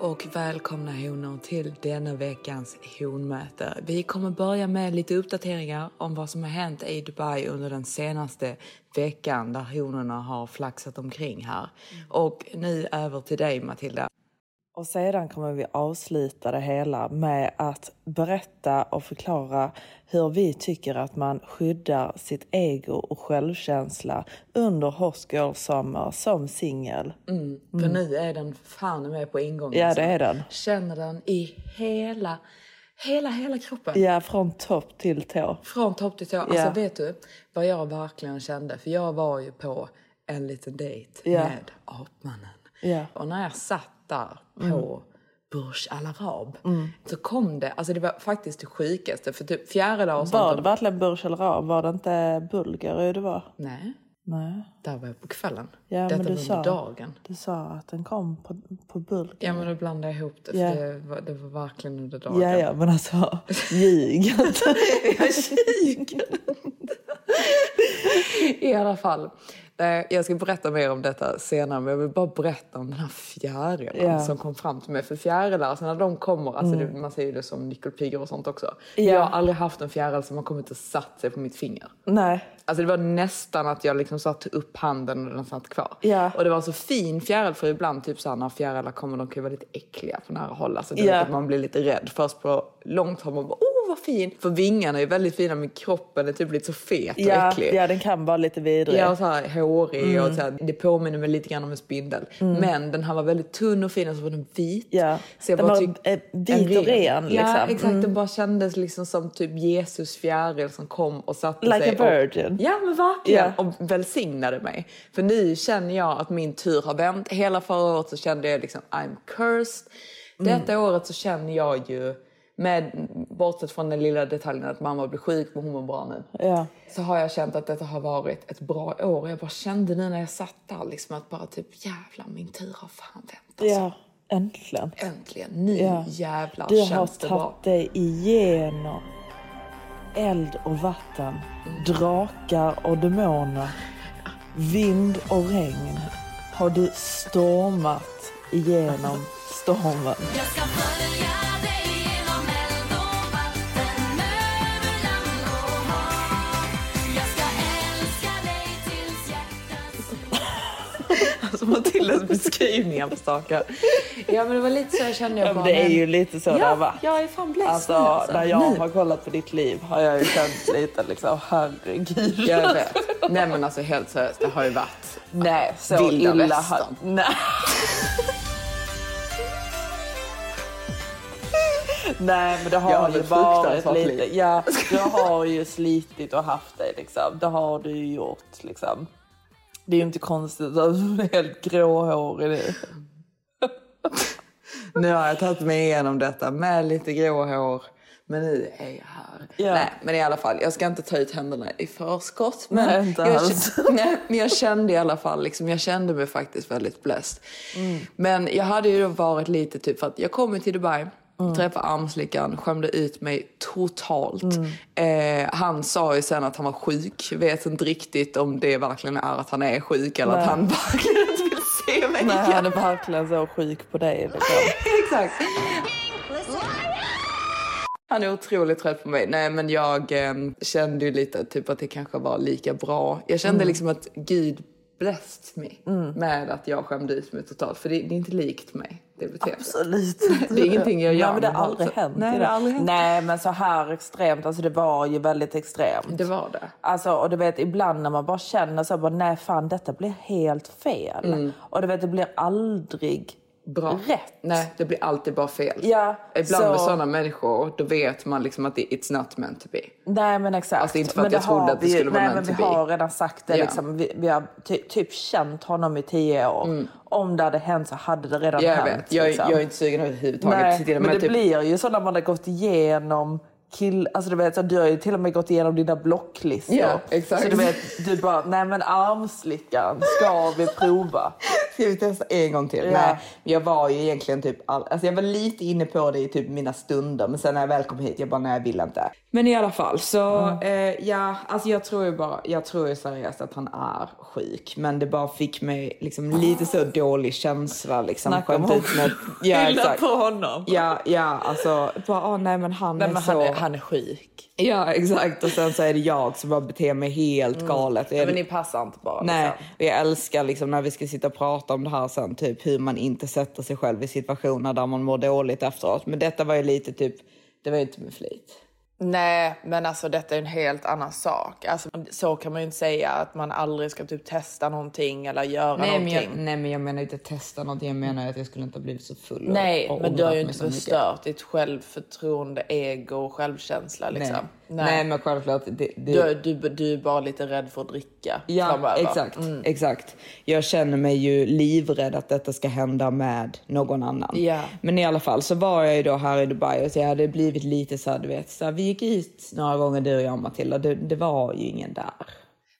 och välkomna honor till denna veckans honmöte. Vi kommer börja med lite uppdateringar om vad som har hänt i Dubai under den senaste veckan där honorna har flaxat omkring här. Och nu över till dig Matilda. Och sedan kommer vi avsluta det hela med att berätta och förklara hur vi tycker att man skyddar sitt ego och självkänsla under Hot Girl Summer som singel. För nu är den fan med på ingången. Ja, det är den. Känner den i hela, hela, hela kroppen. Ja, från topp till tå. Från topp till tå. Alltså Ja. vet du vad jag verkligen kände? För jag var ju på en liten dejt Ja. med apmannen. Ja. Och när jag satt där på Burj Al Arab Mm. så kom det, alltså det var faktiskt det sjukaste. För typ fjärilar och Var sånt. det verkligen Burj Al Arab? Var det inte Bulgari det var? Nej, Nej. där var jag på kvällen. Ja, Detta men du var sa, dagen. du sa att den kom på, på Bulgari. Ja men då blandade jag ihop det. För Ja. det, var, det var verkligen under dagen. Ja, ja, men alltså ljug inte. Jag ljuger I alla fall. Eh, Jag ska berätta mer om detta senare, men jag vill bara berätta om den här fjärilen. Mm. som kom fram till mig. För fjärilar, alltså när de kommer, alltså det, man ser ju det som nyckelpigor och sånt också. Ja. Jag har aldrig haft en fjäril som har kommit och satt sig på mitt finger. Nej. Alltså det var nästan att jag liksom satte upp handen och den satt kvar. Ja. Och det var så fin fjäril för ibland typ såhär när fjärilar kommer de kan ju vara lite äckliga på nära håll. Alltså det vet att man blir lite rädd. Först på långt håll man bara åh vad fin. För vingarna är väldigt fina men kroppen är typ lite så fet och Ja, äcklig. ja, den kan vara lite vidrig. Ja, och så här hårig Mm. och så här, det påminner mig lite grann om en spindel. Men den här var väldigt tunn och fin och så var den vit. Ja, Så jag den bara var, tyck- eh, vit och ren, liksom. Ja, exakt. Mm. Den bara kändes liksom som typ Jesus fjäril som kom och satte Like sig. a virgin. Och, ja, men verkligen. Ja. Och välsignade mig. För nu känner jag att min tur har vänt. Hela förra året så kände jag liksom I'm cursed. Detta Mm. året så känner jag ju, med, bortsett från den lilla detaljen att mamma blir sjuk men hon mår bra nu Ja. så har jag känt att detta har varit ett bra år. Jag bara kände nu när jag satt där liksom att bara typ jävlar min tur har fan vänt alltså. ja, äntligen. Äntligen, nu Ja. jävlar Du har känns det bra. tagit dig igenom eld och vatten, drakar och demoner, vind och regn. Har du stormat igenom stormen. Matildas beskrivningar på saker. Ja men det var lite så jag kände. Jag Ja, bara, det är ju lite så det har Ja, varit. jag är fan blessed Alltså, alltså. när jag Nu. har kollat på ditt liv har jag ju känt lite liksom, herregud. Jag vet. Nej men alltså helt seriöst, det har ju varit Nej, så Vilda illa västern. Nej. Nej, men det har, Jag ju varit lite... Ja, du har ju slitit och haft dig liksom. Det har du ju gjort liksom. Det är ju inte konstigt att du är helt gråhårig nu. Nu har jag tagit mig igenom detta med lite grå hår. Men nu är jag här. Ja. Nej, men i alla fall, jag ska inte ta ut händerna i förskott. Men, Nej, inte jag, alls. nej, men jag kände i alla fall, liksom, jag kände mig faktiskt väldigt blessed. Mm. Men jag hade ju då varit lite typ, för att jag kom ju till Dubai Träffade armslickaren, skämde ut mig totalt. Mm. Eh, han sa ju sen att han var sjuk. Vet inte riktigt om det verkligen är att han är sjuk eller Nej. att han verkligen inte vill se mig Nej, igen. han är verkligen så sjuk på dig. Liksom. Exakt. Han är otroligt trött på mig. Nej men jag eh, kände ju lite typ att det kanske var lika bra. Jag kände liksom att Gud blessed me med att jag skämde ut mig totalt. För det, det är inte likt mig, det beteendet. Absolut Det är ingenting jag gör Nej, men det har aldrig hänt. Nej, i det har aldrig hänt. Nej, men så här extremt. Alltså det var ju väldigt extremt. Det var det. Alltså, och du vet ibland när man bara känner så här, bara, nej fan detta blir helt fel. Och du vet det blir aldrig Bra. rätt. Nej, det blir alltid bara fel. Ja, Ibland så- med sådana människor, då vet man liksom att det, it's not meant to be. Nej men exakt. Alltså, inte för att men jag trodde att det vi skulle vara Nej meant men to vi be. har redan sagt det Ja. liksom. Vi, vi har ty, typ känt honom i tio år. Om det hade hänt så hade det redan Mm. Jag hänt. vet, jag, liksom. jag är inte sugen överhuvudtaget. Nej, det, men det typ, blir ju så när man har gått igenom kill... Alltså du vet, så du har ju till och med gått igenom dina blocklistor. Ja, exakt. Så du vet, du bara, nej men armslickan ska vi prova. Ska vi testa en gång till? Ja. Nej, jag var ju egentligen typ all... alltså jag var lite inne på det i typ mina stunder, men sen när jag väl kom hit, jag bara nej, jag vill inte. Men i alla fall så, eh, ja, alltså jag tror ju bara, jag tror ju seriöst att han är sjuk, men det bara fick mig liksom lite så dålig känsla liksom. Snacka om med- ja, exakt. på honom. Ja, ja, alltså, bara, åh nej men han Nej är men så... han är, han är sjuk. Ja, exakt. Och sen så är det jag som bara beter mig helt galet. Ja, men ni passar inte bara. Nej, liksom. och jag älskar liksom när vi ska sitta och prata om det här sen, typ hur man inte sätter sig själv i situationer där man mår dåligt efteråt. Men detta var ju lite typ, det var ju inte med flit. Nej, men alltså detta är en helt annan sak. Alltså, så kan man ju inte säga att man aldrig ska typ testa någonting eller göra Nej men, någonting. jag, nej men jag menar inte testa någonting, jag menar att jag skulle inte ha blivit så full. och- Nej, och men du har ju inte mycket. förstört ditt självförtroende, ego och självkänsla liksom. Nej. Nej. men självklart. Det, det, Du, du, du är bara lite rädd för att dricka Ja, framöver. exakt, exakt. Jag känner mig ju livrädd att detta ska hända med någon annan. Ja. Men i alla fall så var jag ju då här i Dubai och så jag hade blivit lite så här, du vet, så här, vi gick ut några gånger du och jag Matilda, det, det var ju ingen där.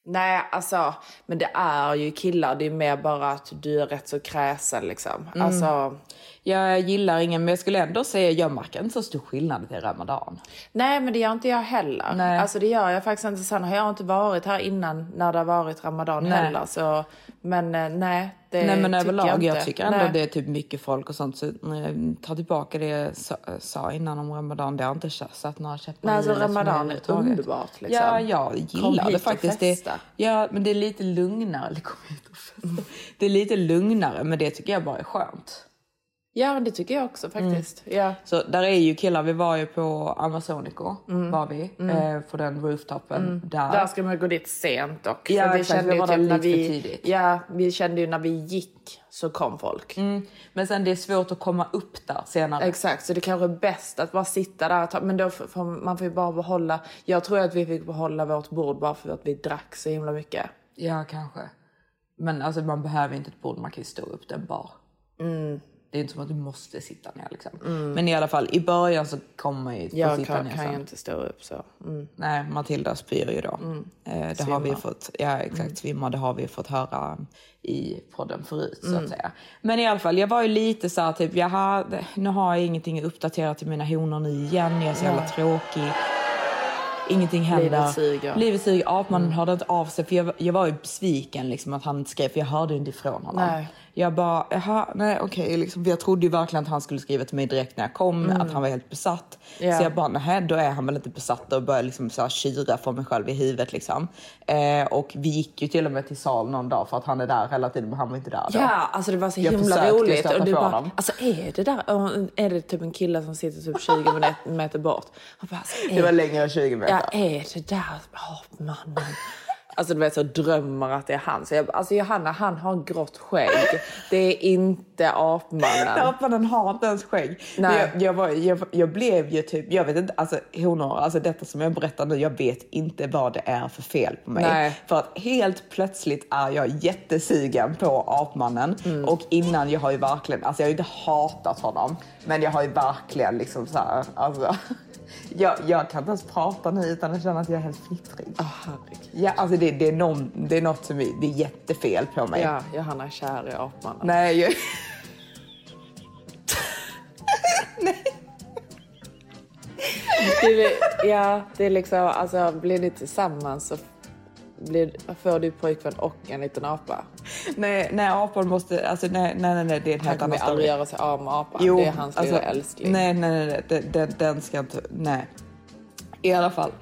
Nej, alltså, men det är ju killar. Det är mer bara att du är rätt så kräsen liksom. Mm. Alltså, Jag gillar ingen, men jag skulle ändå säga jag märker inte så stor skillnad till Ramadan. nej, men det gör inte jag heller. Nej. Alltså det gör jag faktiskt inte. Sen har jag inte varit här innan när det har varit Ramadan Nej. heller. Så, men eh, nej, det Nej men tycker överlag, jag, jag, tycker ändå Nej. det är typ mycket folk och sånt. Så eh, ta tillbaka det jag sa, innan om Ramadan. Det har inte satt några käppar Nej, alltså Ramadan är underbart, liksom. Ja, jag gillar det faktiskt. Det, ja, men det är lite lugnare. Eller kom hit och festa. Det är lite lugnare, men det tycker jag bara är skönt. Ja, det tycker jag också faktiskt. Mm. Ja. Så där är ju killar, vi var ju på Amazonico, Mm. var vi, eh, på den rooftopen där. Där ska man gå dit sent dock. Ja, För vi exakt, kände vi ju var typ när lite för vi, tidigt. Ja, vi kände ju när vi gick så kom folk. Mm. Men sen det är svårt att komma upp där senare. Exakt, så det kanske är bäst att bara sitta där. ta- Men då får, man får ju bara behålla. Jag tror att vi fick behålla vårt bord bara för att vi drack så himla mycket. Ja, kanske. Men alltså man behöver inte ett bord, man kan ju stå upp den bar. Det är inte som att du måste sitta ner liksom. Men i alla fall, i början så kommer man ju få Jag sitta kan, ner kan ju inte stå upp så. Mm. Nej, Matilda spyr ju då. Eh, det har vi fått, ja exakt, svimma, det har vi fått höra i podden förut så att säga. Men i alla fall, jag var ju lite så här typ, jaha, nu har jag ingenting uppdaterat till mina honor nu igen, jag är så jävla tråkig. Ingenting händer. Livet suger. Livet suger. Apmannen hörde inte av sig. För jag, jag var ju besviken liksom, att han inte skrev, för jag hörde inte ifrån honom. Nej. Jag bara, jaha, nej okej. liksom, för jag trodde ju verkligen att han skulle skriva till mig direkt när jag kom, att han var helt besatt. Ja. Så jag bara, nej då är han väl inte besatt och började liksom så här kyra för mig själv i huvudet liksom. Eh, och vi gick ju till och med till sal någon dag för att han är där hela tiden, men han var inte där då. Ja, alltså det var så Jag himla roligt. Och du bara, honom. alltså är det där, är det typ en kille som sitter typ 20 meter- bort? Bara, alltså, är, Det var längre än 20 meter. Ja, är det där apmannen? Alltså du vet så drömmer att det är han. Så jag, alltså Johanna han har grått skägg. Det är inte apmannen. Apmannen har inte ens skägg. Nej. Jag, jag, var, jag, jag blev ju typ, jag vet inte, alltså honor, alltså detta som jag berättar nu, jag vet inte vad det är för fel på mig. Nej. För att helt plötsligt är jag jättesugen på apmannen Mm. och innan jag har ju verkligen, alltså jag har ju inte hatat honom, men jag har ju verkligen liksom så här, alltså jag, jag kan inte ens prata nu utan att känna att jag är helt fnittrig. Herregud. Ja, alltså det, det, är någon, det är något som är, det är jättefel på mig. Ja, Johanna är kär i apmannen. Nej, jag... Nej. Det är, ja, det är liksom, alltså blir ni tillsammans så blir, får du pojkvän och en liten apa. Nej, nej apan måste... Alltså, nej, nej, nej, nej, det är en Han kommer aldrig göra sig av med apan. det är hans lilla älskling. Nej, nej, nej, nej den, den ska inte... Nej. I alla fall.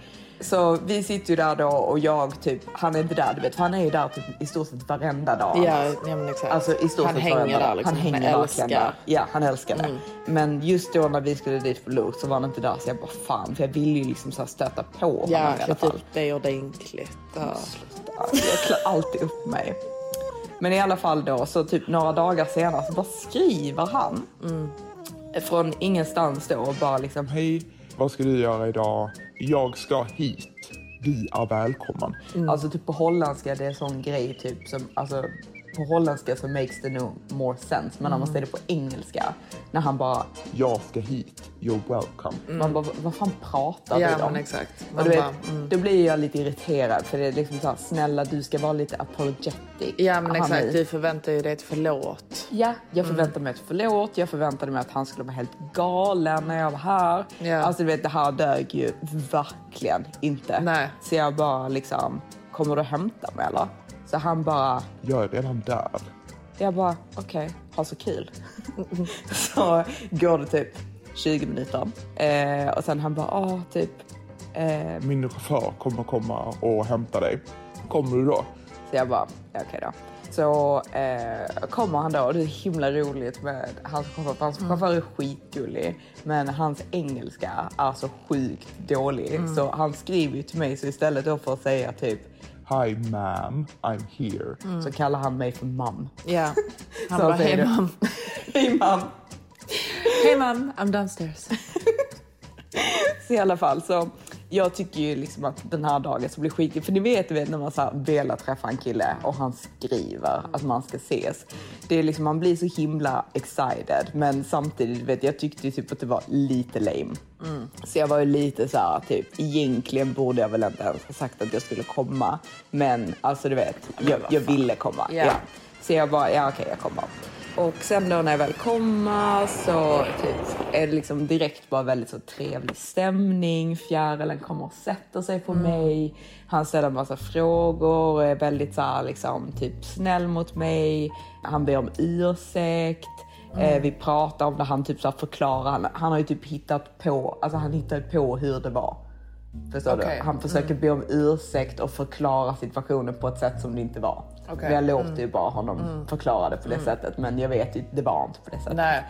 Så vi sitter ju där då och jag typ, han är inte där, du vet, för han är ju där typ i stort sett varenda dag. Ja, ja men exakt. Alltså i stort han sett hänger där liksom. Han hänger verkligen där. Ja, han älskar det. Men just då när vi skulle dit för Luke så var han inte där så jag bara fan, för jag ville ju liksom så här stöta på honom Ja, i alla klätt fall. upp dig ordentligt. Ja. Jag klär alltid upp mig. Men i alla fall då, så typ några dagar senare så bara skriver han från ingenstans då och bara liksom Hej, vad ska du göra idag? Jag ska hit. Du är välkommen. Alltså typ på holländska det är en sån grej typ som alltså på holländska så makes det no more sense men när man säger det på engelska när han bara, Jag ska hit. You're welcome. man bara vad fan pratar Ja, du om? men exakt. Och Man du vet, bara, mm. då blir jag lite irriterad för det är liksom såhär, snälla du ska vara lite apologetic. Ja men Han är- exakt, du förväntar ju dig ett förlåt. Ja, jag förväntade mig ett förlåt. Jag förväntade mig att han skulle vara helt galen när jag var här. Ja. Alltså du vet, det här dög ju verkligen inte. Nej. Så jag bara liksom, kommer du hämta mig eller? Så han bara, Jag är redan där. jag bara okej, ha så kul. så går det typ 20 minuter eh, och sen han bara, ah typ eh, Min chaufför kommer komma och hämta dig. Kommer du då? Så jag bara, ja, okej då. Så eh, kommer han då och det är himla roligt med hans chaufför. för Hans chaufför är skitgullig men hans engelska är så sjukt dålig. Så han skriver ju till mig så istället då för att säga typ Hi ma'am, I'm here. så kallar han mig för mam. Ja. Han Så bara, säger hej mam. Hej mam! Hej mam, I'm downstairs. Så i alla fall så jag tycker ju liksom att den här dagen ska bli skitkul. För ni vet, vet när man så här vill träffa en kille och han skriver att man ska ses. Det är liksom, man blir så himla excited. Men samtidigt, vet jag tyckte ju typ att det var lite lame. Så jag var ju lite så här, typ egentligen borde jag väl inte ens ha sagt att jag skulle komma. Men alltså du vet, jag, jag ville komma. Ja. Ja. Så jag bara, ja okej jag kommer. Och sen då när jag väl kommer så typ, är det liksom direkt bara väldigt så trevlig stämning. Fjärilen kommer och sätter sig på mig. Han ställer en massa frågor och är väldigt så här, liksom, typ snäll mot mig. Han ber om ursäkt. Eh, vi pratar om det, han typ så förklarar. Han, han har ju typ hittat på, alltså han hittade på hur det var. Förstår Okej. du? Han försöker be om ursäkt och förklara situationen på ett sätt som det inte var. Men jag låter ju bara honom förklara det på det sättet. Men jag vet ju, det var inte på det sättet. Nej,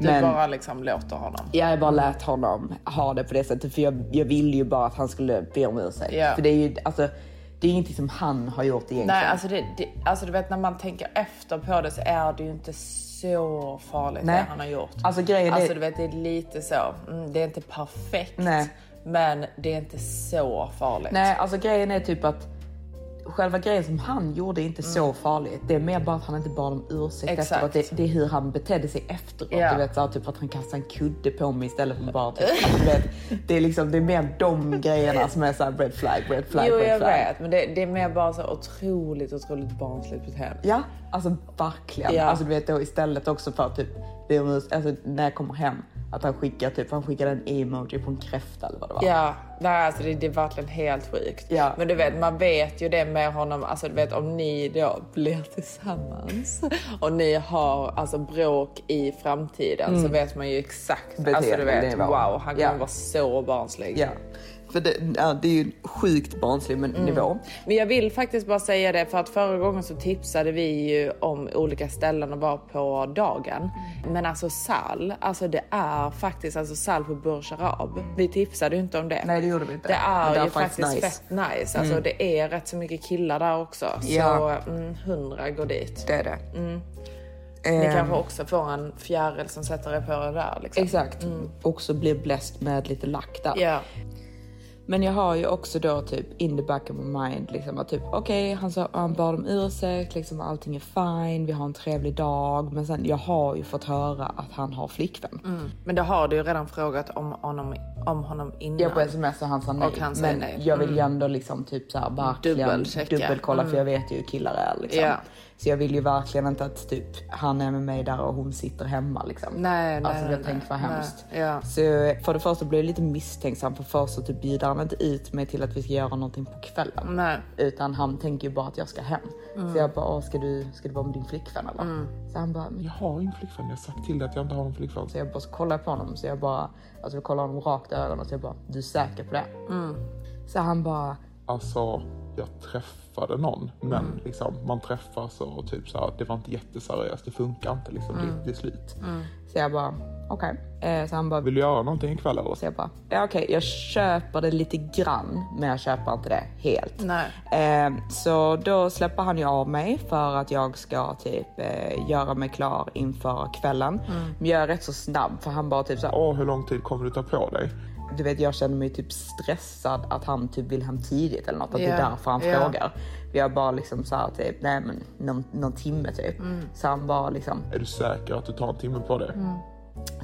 du Men- bara liksom låter honom. Jag bara lät honom ha det på det sättet för jag, jag ville ju bara att han skulle be om ursäkt. Ja. För det är ju alltså, det är ingenting som han har gjort egentligen. Nej, alltså, det, det, alltså du vet när man tänker efter på det så är det ju inte så farligt Nej. det han har gjort. Alltså, grejen är- alltså du vet det är lite så, mm, det är inte perfekt. Nej. Men det är inte så farligt. Nej, alltså grejen är typ att själva grejen som han gjorde är inte så farligt. Det är mer bara att han inte bad om ursäkt Mm. Exakt. efteråt. Det, det är hur han betedde sig efteråt. Ja. Du vet, så här, typ att han kastade en kudde på mig istället för bara typ, du vet, det, är liksom, det är mer de grejerna som är så här red flag, red flag, Jo, red jag flag. vet. Men det, det är mer bara så otroligt, otroligt barnsligt beteende. Ja, alltså verkligen. Ja. Alltså du vet då istället också för att typ, alltså, när jag kommer hem, att han skickar typ, han skickade en emoji på en kräfta eller vad det var. Ja, nej, alltså det, det är verkligen helt sjukt. Ja. Men du vet, man vet ju det med honom, alltså du vet om ni då blir tillsammans och ni har alltså bråk i framtiden så vet man ju exakt, Beteende, alltså du vet, wow, han kommer Ja. vara så barnslig. Ja. För det, ja, det är ju en sjukt barnslig Mm. nivå. Men jag vill faktiskt bara säga det för att förra gången så tipsade vi ju om olika ställen att vara på dagen. Men alltså Sal, alltså det är faktiskt alltså Sal på Burj Arab. Vi tipsade ju inte om det. Nej, det gjorde vi inte. Det är, det är ju faktiskt nice. fett nice. Alltså det är rätt så mycket killar där också. Ja. Så mm, hundra går dit. Det är det. Ni Ehm, kanske också får en fjäril som sätter er på er där. Liksom. Exakt. Också blir blessed med lite lack där. Ja. Men jag har ju också då typ in the back of my mind liksom att typ okej han, sa- han bad om ursäkt, liksom allting är fine, vi har en trevlig dag. Men sen jag har ju fått höra att han har flickvän. Mm. Men det har du ju redan frågat om honom om honom innan. Jag på sms och han sa nej. Och han men nej. jag vill ju Mm. ändå liksom typ så här verkligen dubbelkolla för Mm. jag vet ju hur killar är liksom. Ja. Så jag vill ju verkligen inte att typ han är med mig där och hon sitter hemma liksom. Nej, nej, Alltså nej, jag tänkte vad hemskt. Nej, ja. Så för det första blev jag lite misstänksam för först så typ bjuder han inte ut mig till att vi ska göra någonting på kvällen. Nej. Utan han tänker ju bara att jag ska hem. Mm. Så jag bara, "Åh, ska du, ska du vara med din flickvän eller? Så han bara, "Men Jag har ingen flickvän. Jag har sagt till dig att jag inte har någon flickvän. så jag bara så kollar på honom så jag bara, alltså jag kollar honom rakt i ögonen så jag bara, du är säker på det? Så han bara, Alltså, jag träffade någon, men liksom, man träffas och typ så här, det var inte jätteseriöst, det funkar inte liksom, det, det är slut. så jag bara, okej. Eh, så han bara, Vill du göra någonting ikväll eller? så jag bara, ja okej jag köper det lite grann men jag köper inte det helt. Nej. Eh, så då släpper han ju av mig för att jag ska typ eh, göra mig klar inför kvällen. Men jag är rätt så snabb för han bara typ så här, Åh, hur lång tid kommer du ta på dig? Du vet jag känner mig typ stressad att han typ vill hem tidigt eller något. Att det Ja, är därför han ja. frågar. Jag bara liksom så här typ, nej men någon, någon timme typ. Så han bara liksom, Är du säker att du tar en timme på dig?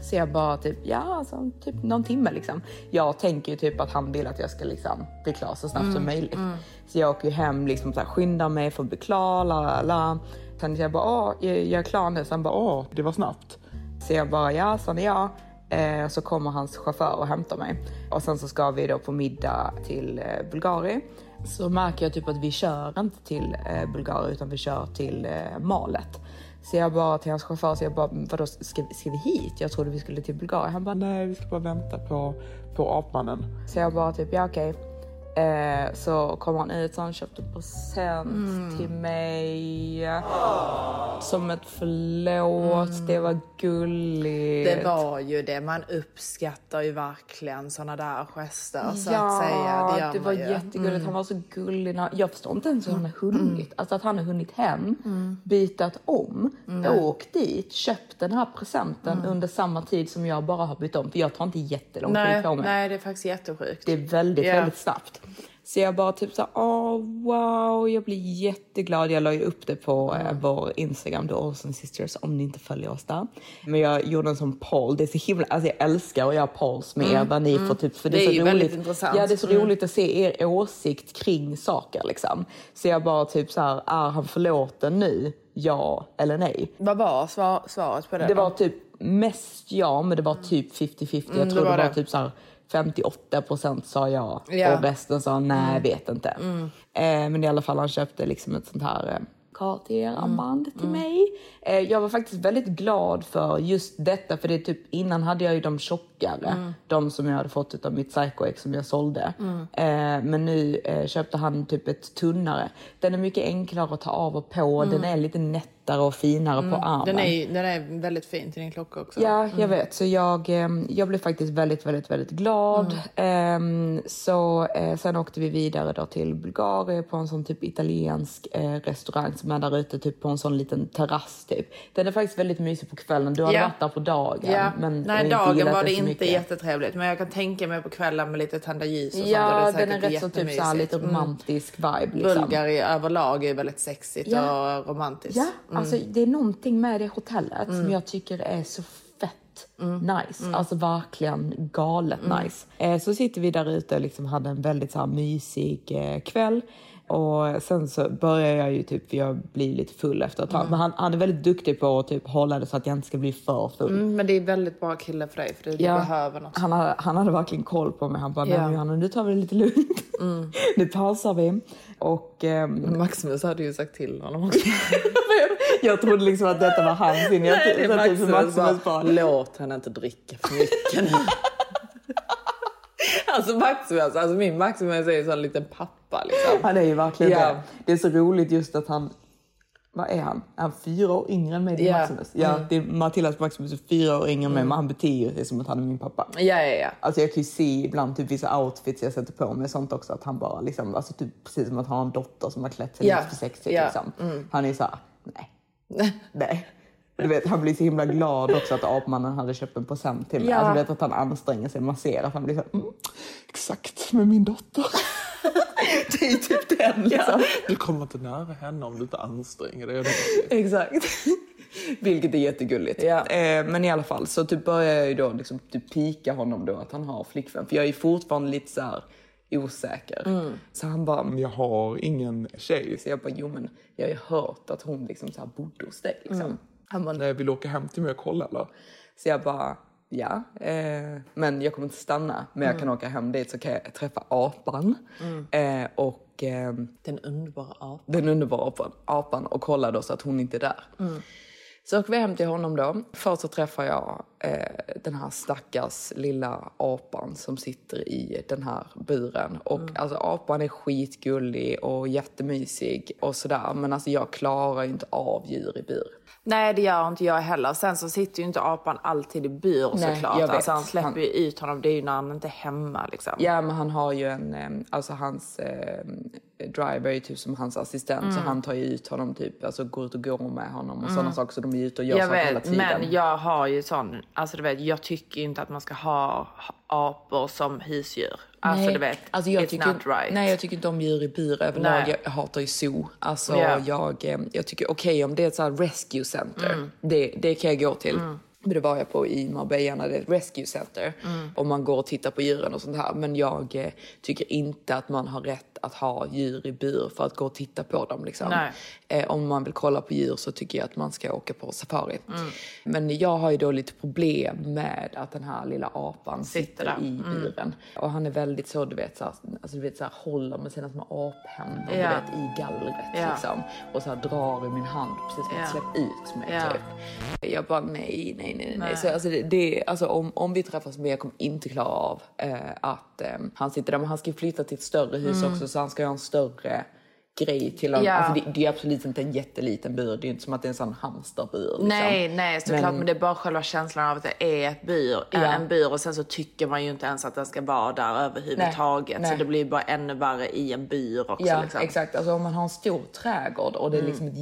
så jag bara typ, ja alltså typ någon timme liksom. Jag tänker ju typ att han vill att jag ska liksom bli klar så snabbt som möjligt. Så jag åker ju hem liksom så här, skyndar mig för att bli klar, la la la. Sen jag bara, åh jag, jag är klar nu. Så han bara, åh Det var snabbt. Så jag bara, ja, sa ja. Eh, så kommer hans chaufför och hämtar mig. Och sen så ska vi då på middag till eh, Bulgarien. Så märker jag typ att vi kör inte till eh, Bulgarien utan vi kör till eh, Malet. Så jag bara till hans chaufför, så jag bara, vadå ska, ska vi hit? Jag trodde vi skulle till Bulgarien. Han bara, Nej, vi ska bara vänta på, på apmannen. så jag bara typ, ja okej. Eh, så kommer han ut så han köpte present till mig. Som ett förlåt, det var gulligt. Det var ju det. Man uppskattar ju verkligen såna där gester så ja, att säga. Det, gör det var ju. Mm. jättegulligt. Han var så gullig. Jag förstår inte ens hur han har hunnit. Alltså att han har hunnit hem, bytat om, åkt dit, köpt den här presenten under samma tid som jag bara har bytt om. För jag tar inte jättelång Nej, tid på mig. nej, det är faktiskt jättesjukt. Det är väldigt, Ja. väldigt snabbt. Så jag bara typ så åh wow, jag blir jätteglad. Jag la ju upp det på eh, vår Instagram, The Olsen Sisters, om ni inte följer oss där. Men jag gjorde en sån poll. Det är så himla, alltså jag älskar att göra polls med er där ni får typ, för det är, Mm, Det är så roligt. intressant. Ja, det är så roligt att se er åsikt kring saker liksom. Så jag bara typ så här, är han förlåten nu? Ja eller nej? Vad var svar, svaret på det? Det var typ mest ja, men det var typ 50-50. Jag Mm, tror det var det. typ så här 58 procent sa ja. Mm. och resten sa nej, vet inte. Eh, men i alla fall han köpte liksom ett sånt här eh, Cartier-armband Mm. till mig. Eh, jag var faktiskt väldigt glad för just detta, för det typ innan hade jag ju de tjockare, Mm. de som jag hade fått av mitt psycho-ex som jag sålde. Eh, men nu eh, köpte han typ ett tunnare. Den är mycket enklare att ta av och på, den är lite nättare och finare på armen. Mm. Den är, den är väldigt fin till din klocka också. Ja, jag vet. Så jag, eh, jag blev faktiskt väldigt, väldigt, väldigt glad. Ehm, så eh, sen åkte vi vidare då till Bulgarien på en sån typ italiensk eh, restaurang som är där ute typ på en sån liten terrass typ. Den är faktiskt väldigt mysig på kvällen. Du hade Ja. varit där på dagen. Ja. Men har Nej, dagen var det inte mycket. jättetrevligt. Men jag kan tänka mig på kvällen med lite tända ljus och sånt. Ja, är det den är rätt så typ så lite Mm. romantisk vibe liksom. Bulgari överlag är väldigt sexigt Ja. och romantiskt. Ja, Mm. Alltså det är någonting med det hotellet som jag tycker är så fett Mm. nice. Alltså verkligen galet nice. Eh, så sitter vi där ute och liksom hade en väldigt så här mysig eh, kväll. Och sen så börjar jag ju typ, för jag blir lite full efter ett tag. Men han, han är väldigt duktig på att typ hålla det så att jag inte ska bli för full. Mm, men det är väldigt bra kille för dig för du Ja, behöver något. han, hade, han hade verkligen koll på mig. Han bara, men Johanna nu tar vi det lite lugnt. nu pausar vi. Och ehm, Maximus hade ju sagt till honom också. jag trodde liksom att detta var hans initiativ. Nej, det är typ Maximus, Maximus bara, låt henne inte dricka för mycket nu. alltså Maximus, alltså min Maximus är ju en liten pappa liksom. Han är ju verkligen Ja. det. Det är så roligt just att han... Vad är han? Är han fyra år yngre än mig? Ja. Maximus? Ja, Mm. det är Matildas Maximus är fyra år yngre än mig, men han beter sig som att han är min pappa. Ja, ja, ja. Alltså jag kan ju se ibland typ vissa outfits jag sätter på mig sånt också att han bara liksom, alltså typ precis som att han har en dotter som har klätt sig Ja. lite för sexigt Ja. liksom. Han är så här, nej, nej. Du vet, han blir så himla glad också att apmannen hade köpt en present till mig. Ja. Alltså du vet att han anstränger sig, man ser att han blir så här, mm, Exakt, med min dotter. det är typ den liksom. Du kommer inte nära henne om du inte anstränger dig. Exakt. Vilket är jättegulligt. Ja. Eh, men i alla fall så typ börjar jag ju då liksom typ pika honom då att han har flickvän. För jag är fortfarande lite så här osäker. Mm. Så han bara, Men jag har ingen tjej. så jag bara, jo men jag har ju hört att hon liksom så här bodde hos dig liksom. Mm. Han bara, Nej, vill du åka hem till mig och kolla eller? Så jag bara, ja, eh, men jag kommer inte stanna. Men jag kan åka hem dit så kan jag träffa apan. Eh, och ehm, Den underbara apan. den underbara apan, apan och kolla då så att hon inte är där. Så åker vi hem till honom då. Först så träffar jag eh, den här stackars lilla apan som sitter i den här buren. Och alltså apan är skitgullig och jättemysig och sådär. Men alltså jag klarar ju inte av djur i bur. Nej, det gör inte jag heller. Sen så sitter ju inte apan alltid i bur Nej, såklart. jag vet. Alltså, han släpper Han- ju ut honom. Det är ju när han inte är hemma liksom. Ja, men han har ju en, eh, alltså hans eh, driver är ju typ som hans assistent så han tar ju ut honom typ, alltså går ut och går med honom och sådana saker så de är ute och gör Jag saker hela tiden. men jag har ju sån, alltså du vet, jag tycker inte att man ska ha apor som husdjur. Alltså Nej, du vet, alltså jag it's tycker, not right. Nej, jag tycker inte om djur i bur överlag. Jag hatar ju zoo. Alltså, Ja. jag, eh, jag tycker okej om det är ett så här rescue center, Mm. det, det kan jag gå till. Men det var jag på i Marbella när det är ett rescue center. Mm. Och man går och tittar på djuren och sånt här. Men jag eh, tycker inte att man har rätt att ha djur i bur för att gå och titta på dem. Liksom. Eh, om man vill kolla på djur så tycker jag att man ska åka på safari. Mm. Men jag har ju då lite problem med att den här lilla apan sitter, Sitter där. Mm. i buren. Och han är väldigt så, du vet, så här, alltså, du vet, så här, håller med sina små aphänder du vet, i gallret. Ja. Liksom. Och så här, drar i min hand precis som att Ja. släpp ut mig. Ja. Typ. Jag bara nej, nej, nej. nej. Nej. Så, alltså, det, det, alltså, om, om vi träffas mer jag kommer inte klara av eh, att eh, han sitter där. Men han ska ju flytta till ett större hus också så han ska ha en större grej till honom. Mm. Ja. Alltså, det, det är absolut inte en jätteliten bur. Det är inte som att det är en sån hamsterbur. Liksom. Nej, nej såklart. Men... Men- det är bara själva känslan av att det är ett bur, Ja. en bur och sen så tycker man ju inte ens att den ska vara där överhuvudtaget. Nej, Så det blir bara ännu värre i en bur också. Ja, liksom. exakt. Alltså om man har en stor trädgård och det är liksom ett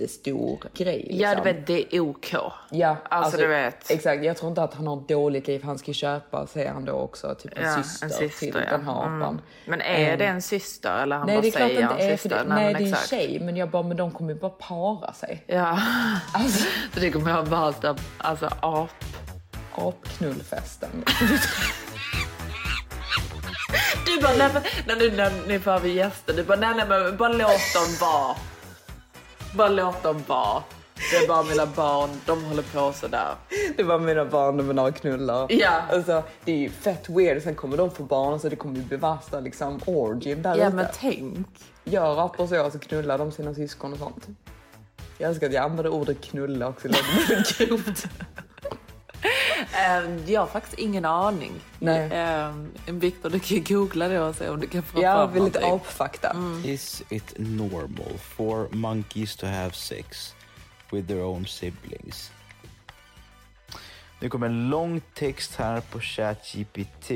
jättestor grej. Liksom. Ja, du vet, det är OK. Ja, Alltså, du vet. Exakt, jag tror inte att han har en dålig grej för han ska köpa, säger han då också, typ en, Ja, syster, till den här apan. Mm. Men är Ehm, det en syster eller han Nej, bara det är klart säger inte en är syster? det, nej, men det är en exakt. tjej. Men jag bara, men de kommer ju bara para sig. Ja, Alltså, så det kommer jag valt av alltså, ap. apknullfesten. Du bara, nej, när, du, när ni får över gäster, du bara, nej, nej men bara låt dem vara. Bara låt dem vara. Det är bara mina barn, de håller på sådär. Det var mina barn, de vill ha knullar. Ja. Alltså, det är ju fett weird. Sen kommer de få barn så det kommer ju bli värsta liksom, orgin där Ja ute. men tänk. Gör apor så, så knullar de sina syskon och sånt. Jag älskar att jag använder ordet knulla också. Det låter grovt. Ehm, jag har faktiskt ingen aning. Nej. Um, Viktor, du kan ju googla det och se om du kan få Ja, fram vi lite någonting. apfakta. Is it normal for monkeys to have sex with their own siblings? Nu kommer en lång text här på ChatGPT.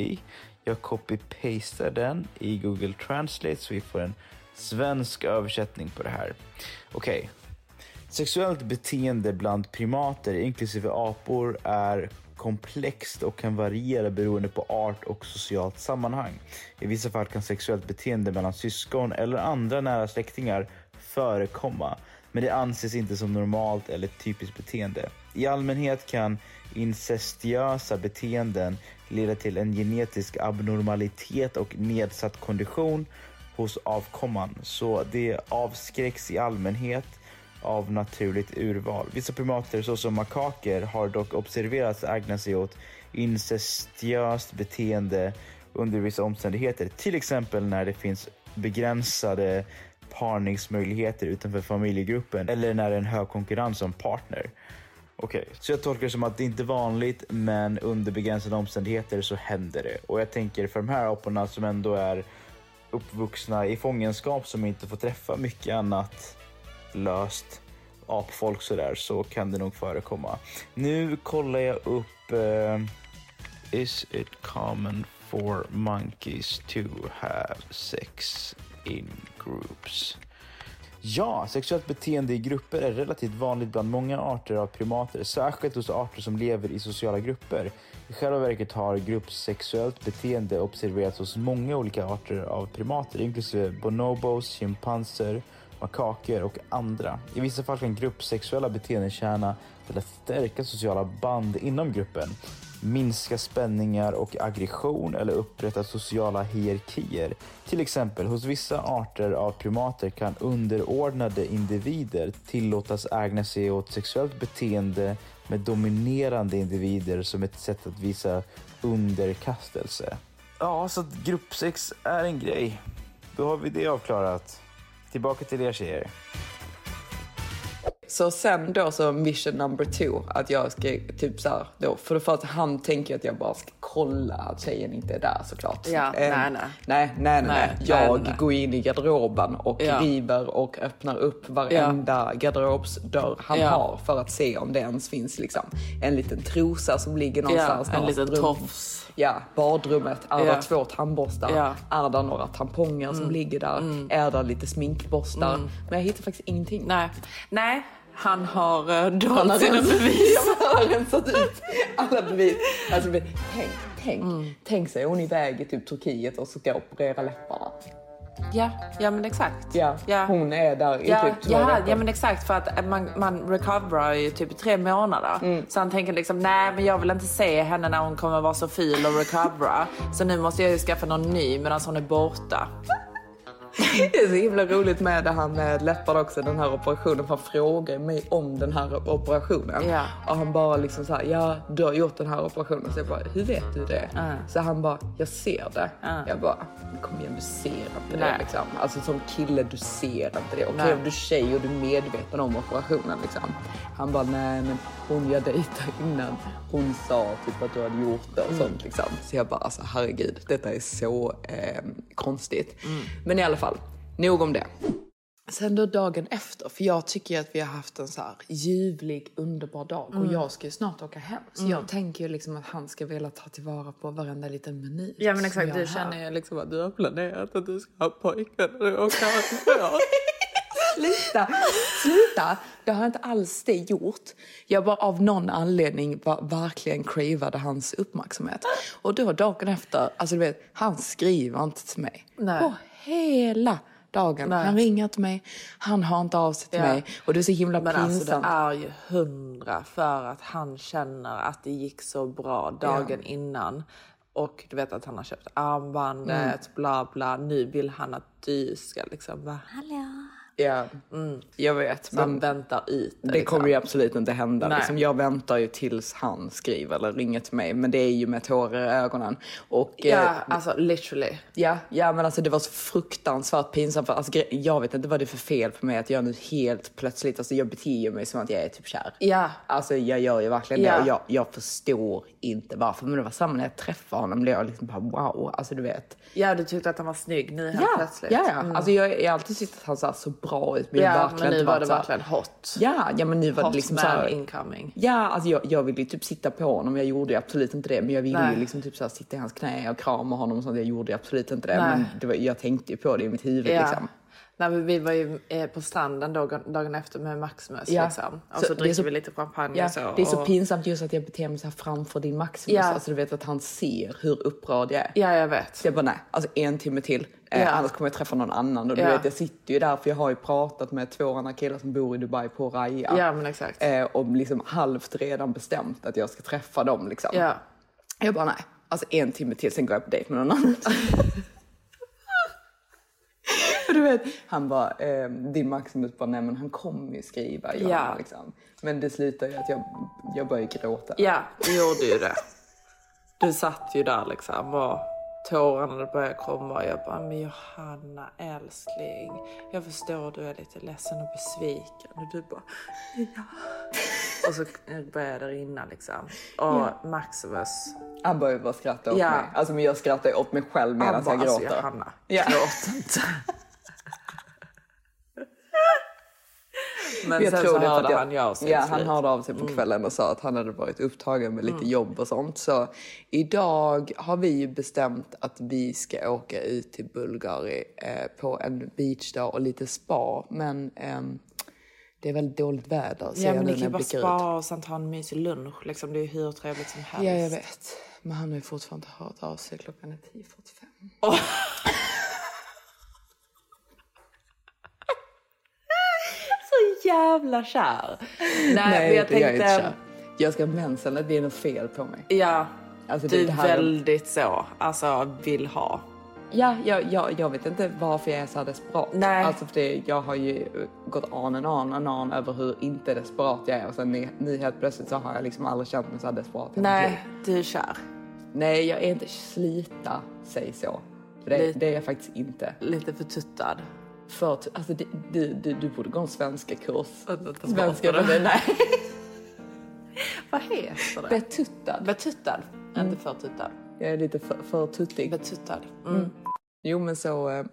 Jag copy-pastar den i Google Translate så vi får en svensk översättning på det här. Okej. Sexuellt beteende bland primater, inklusive apor, är komplext och kan variera beroende på art och socialt sammanhang. I vissa fall kan sexuellt beteende mellan syskon eller andra nära släktingar förekomma, men det anses inte som normalt eller typiskt beteende. I allmänhet kan incestiösa beteenden leda till en genetisk abnormalitet och nedsatt kondition hos avkomman, så det avskräcks i allmänhet av naturligt urval. Vissa primater såsom makaker har dock observerats ägna sig åt incestiöst beteende under vissa omständigheter. Till exempel när det finns begränsade parningsmöjligheter utanför familjegruppen eller när det är en hög konkurrens om partner. Okej, så jag tolkar det som att det inte är vanligt men under begränsade omständigheter så händer det. Och jag tänker för de här aporna som ändå är uppvuxna i fångenskap som inte får träffa mycket annat löst apfolk sådär så kan det nog förekomma. Nu kollar jag upp uh, Is it common for monkeys to have sex in groups? Ja, sexuellt beteende i grupper är relativt vanligt bland många arter av primater, särskilt hos arter som lever i sociala grupper. I själva verket har gruppsexuellt beteende observerats hos många olika arter av primater, inklusive bonobos, schimpanser, makaker och andra. I vissa fall kan gruppsexuella beteenden tjäna till att stärka sociala band inom gruppen, minska spänningar och aggression eller upprätta sociala hierarkier. Till exempel hos vissa arter av primater kan underordnade individer tillåtas ägna sig åt sexuellt beteende med dominerande individer som ett sätt att visa underkastelse. Ja, så gruppsex är en grej. Då har vi det avklarat. Tillbaka till er tjejer. Så sen då så mission number two, att jag ska typ så här då, för det första han tänker att jag bara ska kolla att tjejen inte är där såklart. Ja, Ehm, nej, nej. nej, nej, nej, nej. Jag nej, nej. går in i garderoben och Ja. river och öppnar upp varenda garderobsdörr han Ja. har för att se om det ens finns liksom en liten trosa som ligger någonstans. en liten tofs. Ja, badrummet. Är Ja. det två tandborstar? Ja. Är det några tamponger som ligger där? Är det lite sminkborstar? Men jag hittar faktiskt ingenting. Nej. Nej, han har uh, dolt sina bevis. Han har rensat ut alla bevis. Alltså, tänk, tänk, Mm. tänk sig hon är iväg i typ Turkiet och ska operera läpparna. Ja, ja men exakt. Ja, ja. hon är där i Ja, typ två ja, veckor. ja men exakt för att man, man recoverar ju typ i tre månader. Mm. Så han tänker liksom nej men jag vill inte se henne när hon kommer vara så ful och recovera. Så nu måste jag ju skaffa någon ny medan hon är borta. Det är så himla roligt med det här med läppar också, den här operationen. Han frågar mig om den här operationen. Ja. Och han bara liksom så här, ja du har gjort den här operationen. Så jag bara, hur vet du det? Så han bara, jag ser det. Jag bara, kom igen du ser inte det liksom. Alltså som kille du ser inte det. Okej Nej. om du är tjej och du är medveten om operationen liksom. Han bara, nej men hon jag dejtade innan, hon sa typ att du hade gjort det och sånt liksom. Så jag bara, alltså herregud, detta är så eh, konstigt. Men i alla fall, nog om det. Sen då dagen efter, för jag tycker ju att vi har haft en så här ljuvlig, underbar dag och jag ska ju snart åka hem. Så jag tänker ju liksom att han ska vilja ta tillvara på varenda liten minut. Ja men exakt, du känner ju liksom att du har planerat att du ska ha pojkvän när du åker härifrån. Sluta! Sluta! Det har jag inte alls det gjort. Jag bara av någon anledning var, verkligen cravade hans uppmärksamhet. Och då dagen efter, alltså du vet, han skriver inte till mig. Nej. På hela dagen. Nej. Han ringer inte mig, han har inte av sig till Ja. mig. Och det är så himla Men alltså det pinsamt. är ju hundra för att han känner att det gick så bra dagen innan. Och du vet att han har köpt armbandet, Mm. bla bla. Nu vill han att du ska liksom vara Ja, jag vet. Men väntar ut det liksom. kommer ju absolut inte hända. Nej. Liksom, jag väntar ju tills han skriver eller ringer till mig. Men det är ju med tårar i ögonen. Och, Ja, eh, alltså literally. Ja, ja men alltså det var så fruktansvärt pinsamt. För, alltså, jag vet inte vad det är för fel på mig att jag nu helt plötsligt, alltså jag beter mig som att jag är typ kär. Ja. Alltså jag gör ju verkligen Ja. det och jag, jag förstår inte varför. Men det var samma när jag träffade honom, blev jag liksom bara wow, alltså du vet. Ja, du tyckte att han var snygg nu helt Ja, plötsligt. ja, ja. Alltså jag, jag har alltid tyckt att han såg så bra ut. Men, jag Ja, verkligen men nu var det här- verkligen hot. Ja, ja men nu var Hot det liksom man så här, incoming. Ja, alltså jag, jag ville typ sitta på honom. Jag gjorde ju absolut inte det. Men jag ville ju liksom typ så här sitta i hans knä och krama honom och sånt. Jag gjorde absolut inte det. Nej. Men det var, jag tänkte ju på det i mitt huvud Ja. liksom. Nej, men vi var ju eh, på stranden dagen, dagen efter med Maximus. Ja. Liksom. Och Så så, dricker så- vi lite champagne Ja, och så. det är så och... pinsamt just att jag beter mig så här framför din Maximus. Ja. Alltså du vet att han ser hur upprörd jag är. Ja, jag vet. Så jag bara nej, alltså en timme till. Eh, Ja. Annars kommer jag träffa någon annan. Och du Ja. vet, jag sitter ju där för jag har ju pratat med två andra killar som bor i Dubai på Raya. Ja, men exakt. Eh, och liksom halvt redan bestämt att jag ska träffa dem liksom. Ja. Jag bara nej, alltså en timme till sen går jag på dejt med någon annan. Och du vet, han bara, eh, din Maximus bara, nej men han kommer ju skriva. Ja. Ja. Liksom. Men det slutar ju att jag, jag börjar gråta. Ja, du gjorde ju det. Du satt ju där liksom och tårarna började komma och jag bara, men Johanna älskling, jag förstår du är lite ledsen och besviken. Och du bara, ja. Och så började det rinna liksom. Och Maximus, Han börjar bara skratta åt Ja. mig. Alltså men jag skrattar åt mig själv medan han bara, jag alltså gråter. Johanna, Ja. gråt inte. Men Jag tror det för hörde att han sig Ja, han hörde av sig på kvällen och sa att han hade varit upptagen med lite jobb och sånt. Så idag har vi ju bestämt att vi ska åka ut till Bulgari eh, på en beachdag och lite spa. Men ehm, det är väldigt dåligt väder Ja men ni kan ju bara blickar ut. spa och sen ta en mysig lunch. Liksom, det är hur trevligt som helst. Ja, jag vet. Men han har ju fortfarande hört av sig. Klockan är 10.45. jävla kär. Nej, Nej, jag är jag inte tänkte... kär. Jag ska ha mensen, att det är något fel på mig. Ja, Alltså, du är är- väldigt så, alltså vill ha. Ja, jag, jag, jag vet inte varför jag är så här desperat. Nej. Alltså för det, jag har ju gått on and on and on över hur inte desperat jag är och sen nu, nu helt plötsligt så har jag liksom aldrig känt mig så här desperat. Nej, du är kär. Nej, jag är inte slita, säg så. För det, Lite. det är jag faktiskt inte. Lite förtuttad. För, t- alltså, du, du, du borde gå en svenska kurs. Svenska, men det, nej. Vad heter det? Betuttad. Betuttad, inte förtuttad. Jag är lite för, för tuttig. Betuttad. Mm. Jo men så, eh,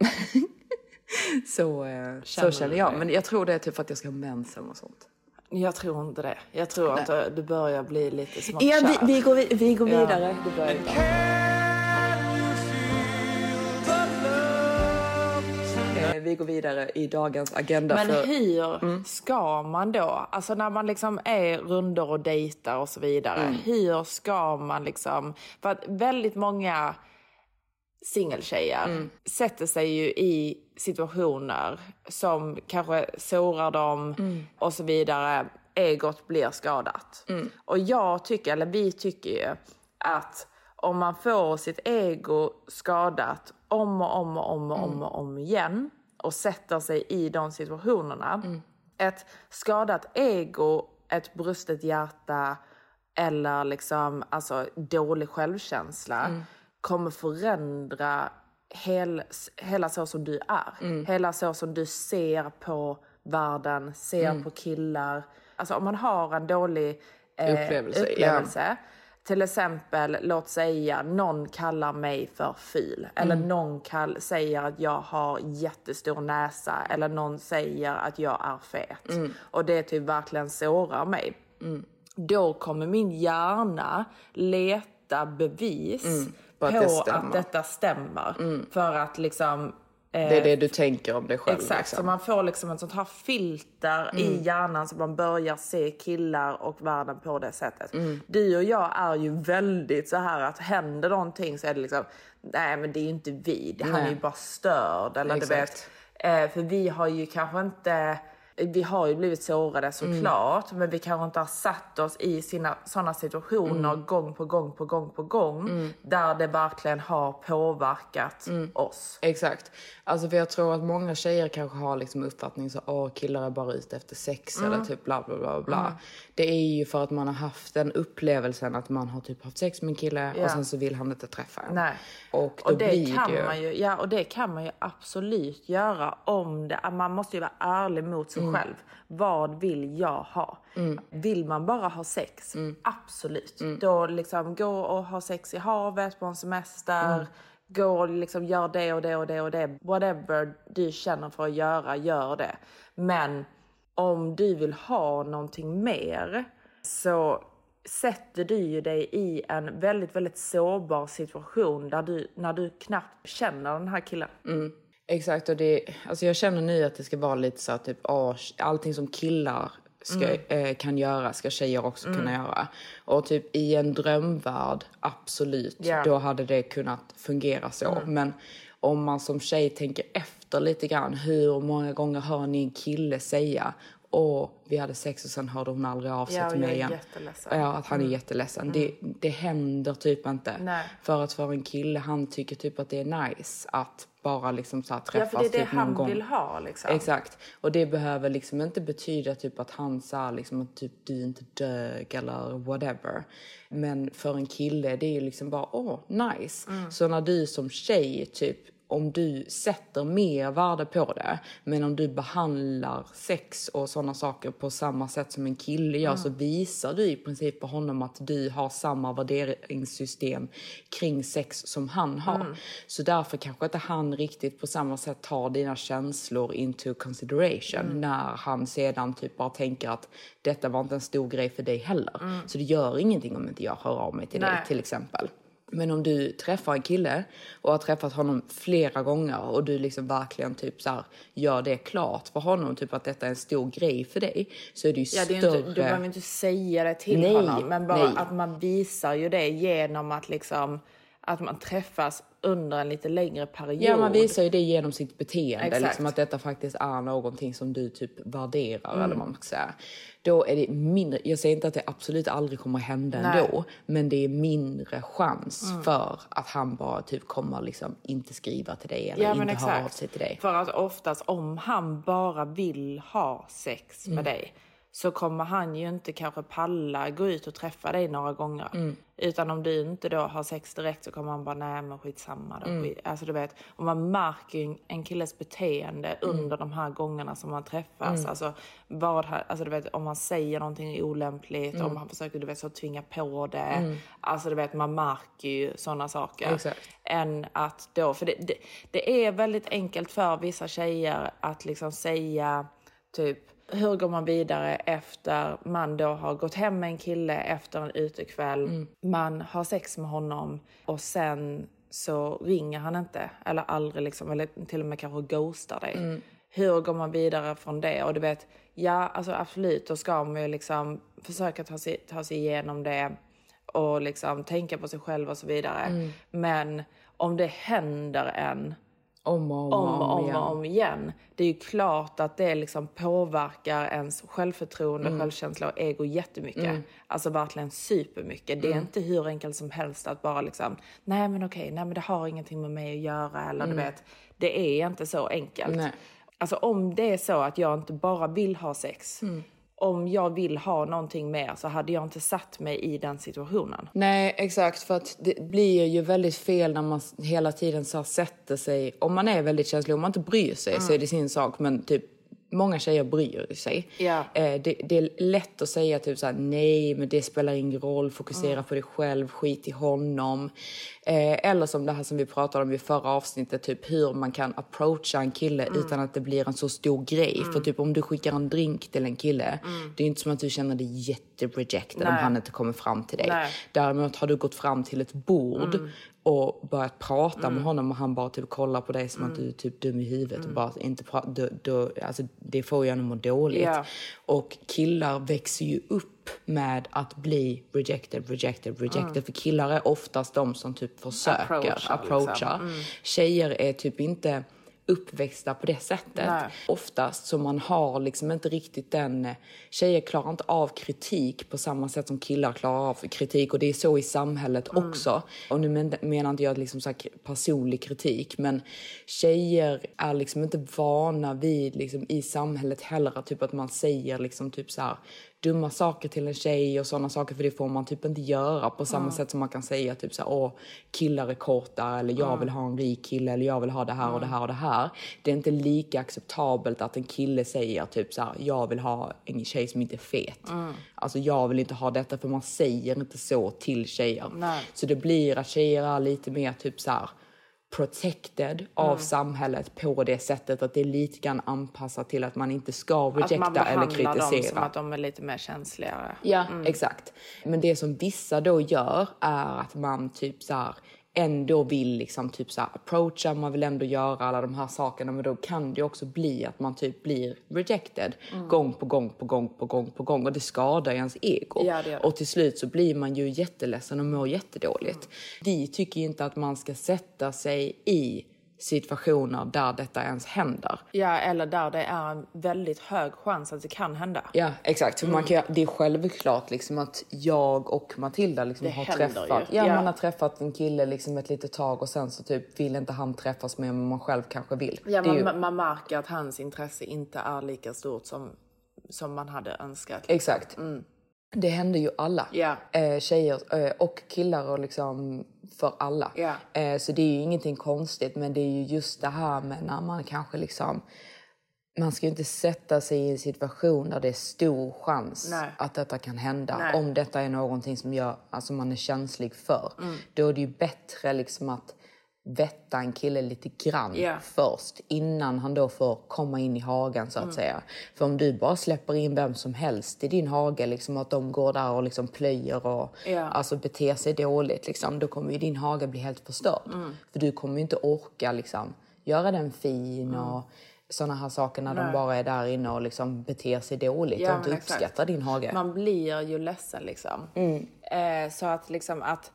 så, eh, så Känner känner du jag. det? Men jag tror det är typ för att jag ska ha mensen och sånt. Jag tror inte det. Jag tror att du- du börjar bli lite smått Ja, vi, vi, går, vi, vi går Ja. vidare. Det börjar Vi går vidare i dagens agenda. Men för, hur ska man då, alltså när man liksom är runder och dejtar och så vidare, hur ska man liksom, för att väldigt många singeltjejer sätter sig ju i situationer som kanske sårar dem och så vidare. Egot blir skadat. Och jag tycker, eller vi tycker ju att om man får sitt ego skadat om och om och om och om, och om igen och sätter sig i de situationerna. Ett skadat ego, ett brustet hjärta eller liksom, alltså, dålig självkänsla kommer förändra hel, hela så som du är. Hela så som du ser på världen, ser på killar. Alltså om man har en dålig eh, Upplevelse, upplevelse till exempel, låt säga någon kallar mig för ful eller Mm. någon kall, säger att jag har jättestor näsa eller någon säger att jag är fet Mm. och det typ verkligen sårar mig. Då kommer min hjärna leta bevis Mm. på, på att att, det stämmer. detta stämmer för att liksom det är det du tänker om dig själv. Exakt, liksom. så man får liksom ett sånt här filter i hjärnan så man börjar se killar och världen på det sättet. Du och jag är ju väldigt så här att händer någonting så är det liksom, nej men det är ju inte vi, han är ju bara störd. Eller du vet, eh, för vi har ju kanske inte, vi har ju blivit sårade såklart, men vi kanske inte har satt oss i sina sådana situationer gång på gång på gång på gång där det verkligen har påverkat oss. Exakt. Alltså för jag tror att många tjejer kanske har liksom uppfattning så åh killar är bara ute efter sex Mm. eller typ bla bla bla bla. Det är ju för att man har haft den upplevelsen att man har typ haft sex med en kille Ja. och sen så vill han inte träffa en. Nej. Och Och det kan det man ju, ja, och det kan man ju absolut göra om det, man måste ju vara ärlig mot sig själv. Vad vill jag ha? Vill man bara ha sex? Absolut. Då liksom gå och ha sex i havet på en semester. Gå och liksom gör det och det och det och det. Whatever du känner för att göra, gör det. Men om du vill ha någonting mer så sätter du ju dig i en väldigt, väldigt sårbar situation där du, när du knappt känner den här killen. Exakt, och det, alltså jag känner nu att det ska vara lite så att typ, åh, allting som killar ska, eh, kan göra ska tjejer också kunna göra. Och typ i en drömvärld, absolut, Ja. då hade det kunnat fungera så. Men om man som tjej tänker efter lite grann, hur många gånger hör ni en kille säga Åh, vi hade sex och sen hörde hon aldrig av sig Ja, till och mig igen. Ja, att han är jätteledsen. Det, det händer typ inte. Nej. För att för en kille, han tycker typ att det är nice att bara liksom så här Ja, träffas för det är det typ han gång. vill ha liksom. Exakt. Och det behöver liksom inte betyda typ att han sa liksom att typ du inte dög eller whatever. Men för en kille det är ju liksom bara åh nice. Mm. Så när du som tjej typ om du sätter mer värde på det men om du behandlar sex och sådana saker på samma sätt som en kille gör så visar du i princip på honom att du har samma värderingssystem kring sex som han har. Så därför kanske inte han riktigt på samma sätt tar dina känslor into consideration när han sedan typ bara tänker att detta var inte en stor grej för dig heller. Så det gör ingenting om inte jag hör av mig till dig Nej. till exempel. Men om du träffar en kille och har träffat honom flera gånger och du liksom verkligen typ så här gör det klart för honom typ att detta är en stor grej för dig så är det ju Ja, det är större. inte, du behöver inte säga det till Nej, honom, men bara nej. att man visar ju det genom att liksom att man träffas under en lite längre period. Ja, man visar ju det genom sitt beteende. Exakt. Liksom att detta faktiskt är någonting som du typ värderar Mm. eller man ska säga. Då är det mindre, jag säger inte att det absolut aldrig kommer hända Nej. ändå. Men det är mindre chans Mm. för att han bara typ kommer liksom inte skriva till dig eller Ja, inte höra av exakt. sig till dig. För att oftast om han bara vill ha sex Mm. med dig så kommer han ju inte kanske palla gå ut och träffa dig några gånger. Mm. Utan om du inte då har sex direkt så kommer han bara, nej men skitsamma då. Mm. Alltså du vet, och man märker en killes beteende Mm. under de här gångerna som man träffas. Alltså, vad, han- alltså du vet, om man säger någonting olämpligt, Mm. om han försöker du vet, så tvinga på det. Alltså du vet, man märker ju sådana saker Exakt. än att då, för det, det, det är väldigt enkelt för vissa tjejer att liksom säga typ hur går man vidare efter man då har gått hem med en kille efter en utekväll, man har sex med honom och sen så ringer han inte eller aldrig liksom, eller till och med kanske ghostar dig. Hur går man vidare från det? Och du vet, ja alltså absolut, då ska man ju liksom försöka ta sig, ta sig igenom det och liksom tänka på sig själv och så vidare. Men om det händer en Om och om, om och om, igen. och om igen. Det är ju klart att det liksom påverkar ens självförtroende, Mm. självkänsla och ego jättemycket. Alltså verkligen supermycket. Det är Mm. inte hur enkelt som helst att bara liksom, nej men okej, nej men det har ingenting med mig att göra. Eller du vet, det är inte så enkelt. Mm. Nej. Alltså om det är så att jag inte bara vill ha sex. Mm. Om jag vill ha någonting mer så hade jag inte satt mig i den situationen. Nej, exakt. För att det blir ju väldigt fel när man hela tiden så sätter sig... Om man är väldigt känslig, om man inte bryr sig så är det sin sak. Men typ, många tjejer bryr sig. Ja. Eh, det, det är lätt att säga typ så här, nej, men det spelar ingen roll. Fokusera på dig själv, skit i honom. Eh, eller som det här som vi pratade om i förra avsnittet, typ hur man kan approacha en kille utan att det blir en så stor grej. För typ om du skickar en drink till en kille, det är inte som att du känner dig jätterejected om han inte kommer fram till dig. Nej. Däremot har du gått fram till ett bord och börjat prata med honom och han bara typ kollar på dig som att du är typ dum i huvudet och bara inte då, då, alltså det får ju att må dåligt. Ja. Och killar växer ju upp med att bli rejected, rejected, rejected. För killar är oftast de som typ försöker Approachar, approacha. liksom. Tjejer är typ inte uppväxta på det sättet. Nej. Oftast så man har liksom inte riktigt den... eh, Tjejer klarar inte av kritik på samma sätt som killar klarar av kritik. Och det är så i samhället också. Och nu men, menar inte jag liksom så personlig kritik. Men tjejer är liksom inte vana vid liksom i samhället heller typ att man säger liksom typ så här dumma saker till en tjej och sådana saker för det får man typ inte göra på samma sätt som man kan säga typ så här, åh killar är korta eller jag vill ha en rik kille eller jag vill ha det här och det här och det här. Det är inte lika acceptabelt att en kille säger typ så här, jag vill ha en tjej som inte är fet. Alltså jag vill inte ha detta för man säger inte så till tjejer. Nej. Så det blir att tjejer är lite mer typ så här protected av samhället på det sättet att det är lite grann anpassat till att man inte ska Att man rejecta eller behandlar dem kritisera. som att de är lite mer känsligare. Ja, exakt. Men det som vissa då gör är att man typ så här ändå vill liksom typ så approacha, man vill ändå göra alla de här sakerna men då kan det också bli att man typ blir rejected gång på gång på gång på gång på gång och det skadar ens ego. Ja, det det. Och till slut så blir man ju jätteledsen och mår jättedåligt. Vi tycker inte att man ska sätta sig i situationer där detta ens händer. Ja, eller där det är en väldigt hög chans att det kan hända. Ja, exakt. För man kan, ju- det är självklart liksom att jag och Matilda liksom Det har träffat... ju. Ja, Ja. man har träffat en kille liksom ett litet tag och sen så typ vill inte han träffas med men man själv kanske vill. Ja, man, ju, man märker att hans intresse inte är lika stort som, som man hade önskat. exakt. Det händer ju alla. Eh, tjejer eh, och killar och liksom för alla. Eh, så det är ju ingenting konstigt men det är ju just det här med när man kanske liksom man ska ju inte sätta sig i en situation där det är stor chans Nej. att detta kan hända. Nej. Om detta är någonting som gör, alltså man är känslig för. Då är det ju bättre liksom att vätta en kille lite grann Ja. först innan han då får komma in i hagen så att säga. För om du bara släpper in vem som helst i din hage, liksom att de går där och liksom plöjer och Ja. alltså beter sig dåligt, liksom, då kommer ju din hage bli helt förstörd. För du kommer ju inte orka liksom, göra den fin och sådana här saker när de bara är där inne och liksom beter sig dåligt Ja, och inte exakt. uppskattar din hage. Man blir ju ledsen liksom. Mm. Eh, så att liksom att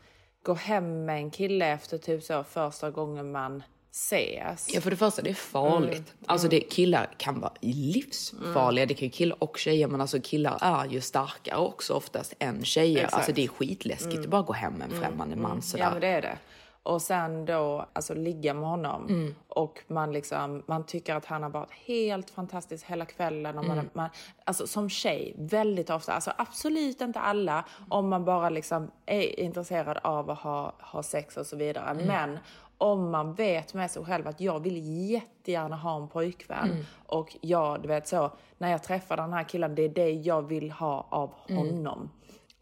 gå hem med en kille efter typ så första gången man ses. Ja, för det första, det är farligt. Alltså det, killar kan vara livsfarliga. Det kan ju killar och tjejer, men alltså killar är ju starkare också oftast än tjejer. Exakt. Alltså det är skitläskigt att bara gå hem med en främmande man sådär. Ja men det är det. Och sen då alltså ligga med honom. Och man liksom man tycker att han har varit helt fantastisk hela kvällen. Och man, man, alltså som tjej väldigt ofta, alltså absolut inte alla om man bara liksom är intresserad av att ha, ha sex och så vidare. Men om man vet med sig själv att jag vill jättegärna ha en pojkvän. Och jag, du vet så, när jag träffar den här killen, det är det jag vill ha av honom.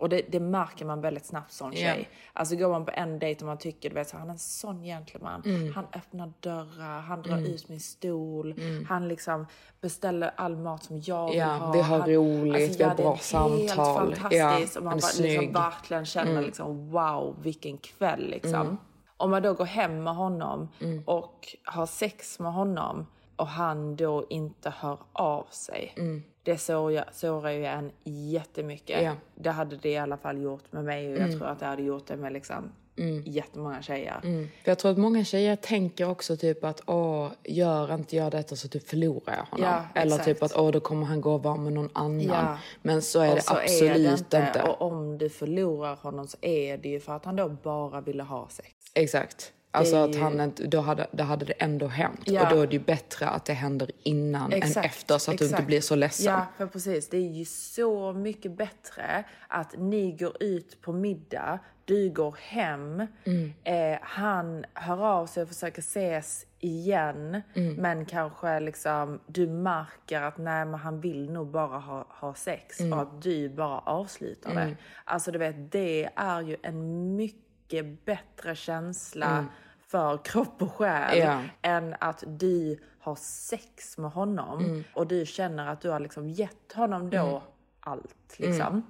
Och det, det märker man väldigt snabbt som tjej. Alltså går man på en dejt och man tycker, du vet, så, han är en sån gentleman. Han öppnar dörrar, han drar ut min stol, han liksom beställer all mat som jag vill Ja, ha. vi har han, roligt, vi har det är bra helt samtal. fantastiskt. Ja, och man bara, liksom, verkligen känner liksom, wow, vilken kväll liksom. Om man då går hem med honom och har sex med honom och han då inte hör av sig. Det sårar, ju en jättemycket. Ja. Det hade det i alla fall gjort med mig och jag tror att det hade gjort det med liksom jättemånga tjejer. För jag tror att många tjejer tänker också typ att åh, gör inte jag detta så typ förlorar jag honom. Ja, Eller exakt. typ att åh, då kommer han gå och vara med någon annan. Ja. Men så är Och det så absolut är det inte. Och om du förlorar honom så är det ju för att han då bara ville ha sex. Exakt. Alltså att han inte, då hade, då hade det ändå hänt. Ja. Och då är det ju bättre att det händer innan än efter så att du inte exakt. blir så ledsen. Ja, för precis. Det är ju så mycket bättre att ni går ut på middag, du går hem, Mm. eh, han hör av sig och försöker ses igen, Mm. men kanske liksom du märker att nej, men han vill nog bara ha, ha sex Mm. och att du bara avslutar det. Alltså du vet, det är ju en mycket bättre känsla för kropp och själ Mm. Ja. än att du har sex med honom Mm. och du känner att du har liksom gett honom då allt. Liksom.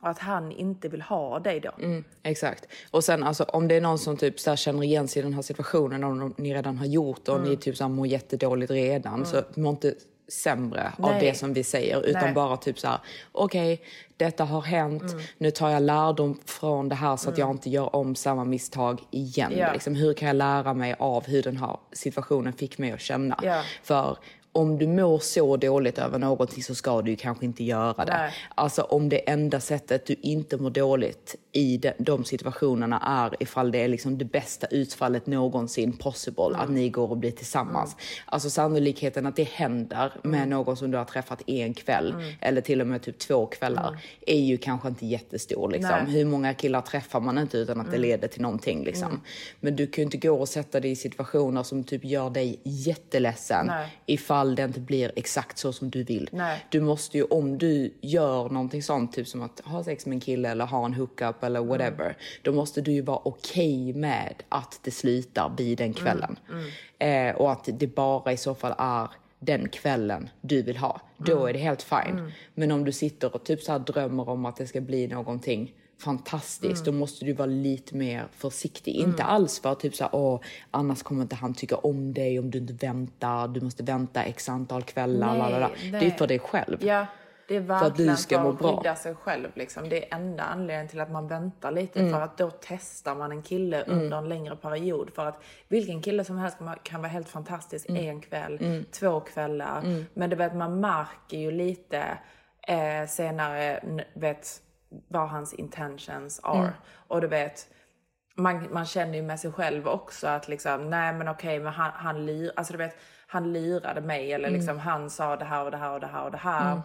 Och att han inte vill ha dig då. Mm, exakt. Och sen alltså, om det är någon som typ så här, känner igen sig i den här situationen, om ni redan har gjort det och Mm. ni typ så här, mår jättedåligt redan, så må inte sämre av Nej. det som vi säger, utan Nej. bara typ så här, okej, detta har hänt, Mm. nu tar jag lärdom från det här så att jag inte gör om samma misstag igen. Ja. Liksom, hur kan jag lära mig av hur den här situationen fick mig att känna? Ja. För om du mår så dåligt över någonting så ska du kanske inte göra det. Nej. Alltså om det enda sättet du inte mår dåligt i de, situationerna är ifall det är liksom det bästa utfallet någonsin possible, Mm. att ni går och blir tillsammans. Alltså sannolikheten att det händer med Mm. någon som du har träffat en kväll, eller till och med typ två kvällar, är ju kanske inte jättestor. Liksom. Mm. Nej. Mm. Hur många killar träffar man inte utan att det leder till någonting? Liksom. Men du kan ju inte gå och sätta dig i situationer som typ gör dig jätteledsen Nej. ifall det inte blir exakt så som du vill. Nej. Du måste ju, om du gör någonting sånt, typ som att ha sex med en kille eller ha en hookup eller whatever, då måste du ju vara okej med att det slutar vid den kvällen. Eh, och att det bara i så fall är den kvällen du vill ha. Då är det helt fine. Men om du sitter och typ så drömmer om att det ska bli någonting fantastiskt, då måste du vara lite mer försiktig. Inte alls för att typ så här, åh, annars kommer inte han tycka om dig om du inte väntar, du måste vänta x antal kvällar. Nej. Det är för dig själv. Ja, det är För att du verkligen ska för må att bra. skydda sig själv. Liksom. Det är enda anledningen till att man väntar lite. Mm. För att då testar man en kille under en längre period. För att vilken kille som helst kan- vara helt fantastisk Mm. en kväll, två kvällar. Men du vet, man märker ju lite eh, senare vet, vad hans intentions are. Mm. Och du vet, man, man känner ju med sig själv också att liksom, nej men okej, men han, han, lir, alltså du vet, han lirade mig eller liksom Mm. han sa det här och det här och det här och det här.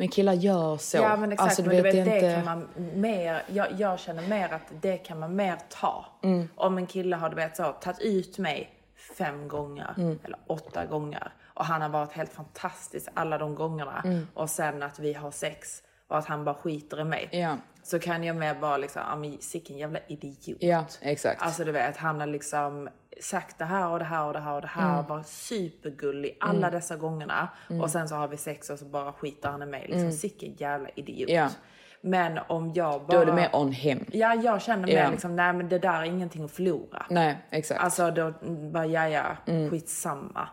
Men killar gör så. Ja men exakt, Alltså, du men du vet, det inte... kan man mer, jag, jag känner mer att det kan man mer ta. Mm. Om en kille har du vet så, tagit ut mig fem gånger Mm. eller åtta gånger och han har varit helt fantastisk alla de gångerna Mm. och sen att vi har sex och att han bara skiter i mig. Ja. Så kan jag mer bara liksom, men sicken jävla idiot. Ja, exakt. Alltså du vet, han har liksom sagt det här och det här och det här och det här. Mm. Var supergullig alla dessa gångerna. Och sen så har vi sex och så bara skiter han i mig. Liksom, Sicken jävla idiot. Mm. Ja. Men om jag bara... Då är det mer on him. Ja, jag känner mer Ja. liksom, nej men det där är ingenting att förlora. Nej, exakt. Alltså då mm, bara, ja ja, skitsamma.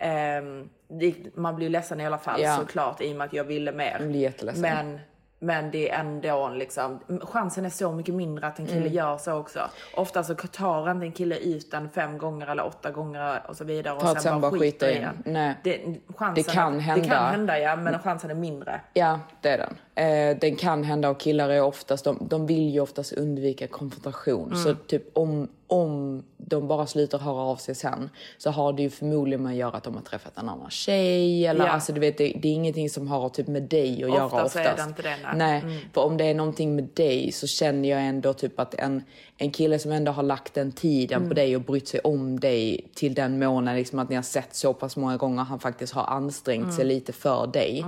Ehm, det, man blir ledsen i alla fall Ja. såklart i och med att jag ville mer. Man blir jätteledsen. Men Men det är ändå liksom, chansen är så mycket mindre att en kille gör så också. Ofta så tar inte en kille ut den fem gånger eller åtta gånger och så vidare och att sen bara skita i. Nej. Det, chansen Det kan hända. Det kan hända ja, men chansen är mindre. Ja, det är den. Eh, den kan hända och killar är oftast, de, de vill ju oftast undvika konfrontation. Så typ om, om de bara slutar höra av sig sen så har det ju förmodligen med att göra att de har träffat en annan tjej. Eller, Ja. alltså, du vet, det, det är ingenting som har typ med dig att göra Oftast oftast. är det inte det, nej. Mm. för om det är någonting med dig så känner jag ändå typ att en, en kille som ändå har lagt den tiden Mm. på dig och brytt sig om dig till den månaden liksom att ni har sett så pass många gånger han faktiskt har ansträngt Mm. sig lite för dig.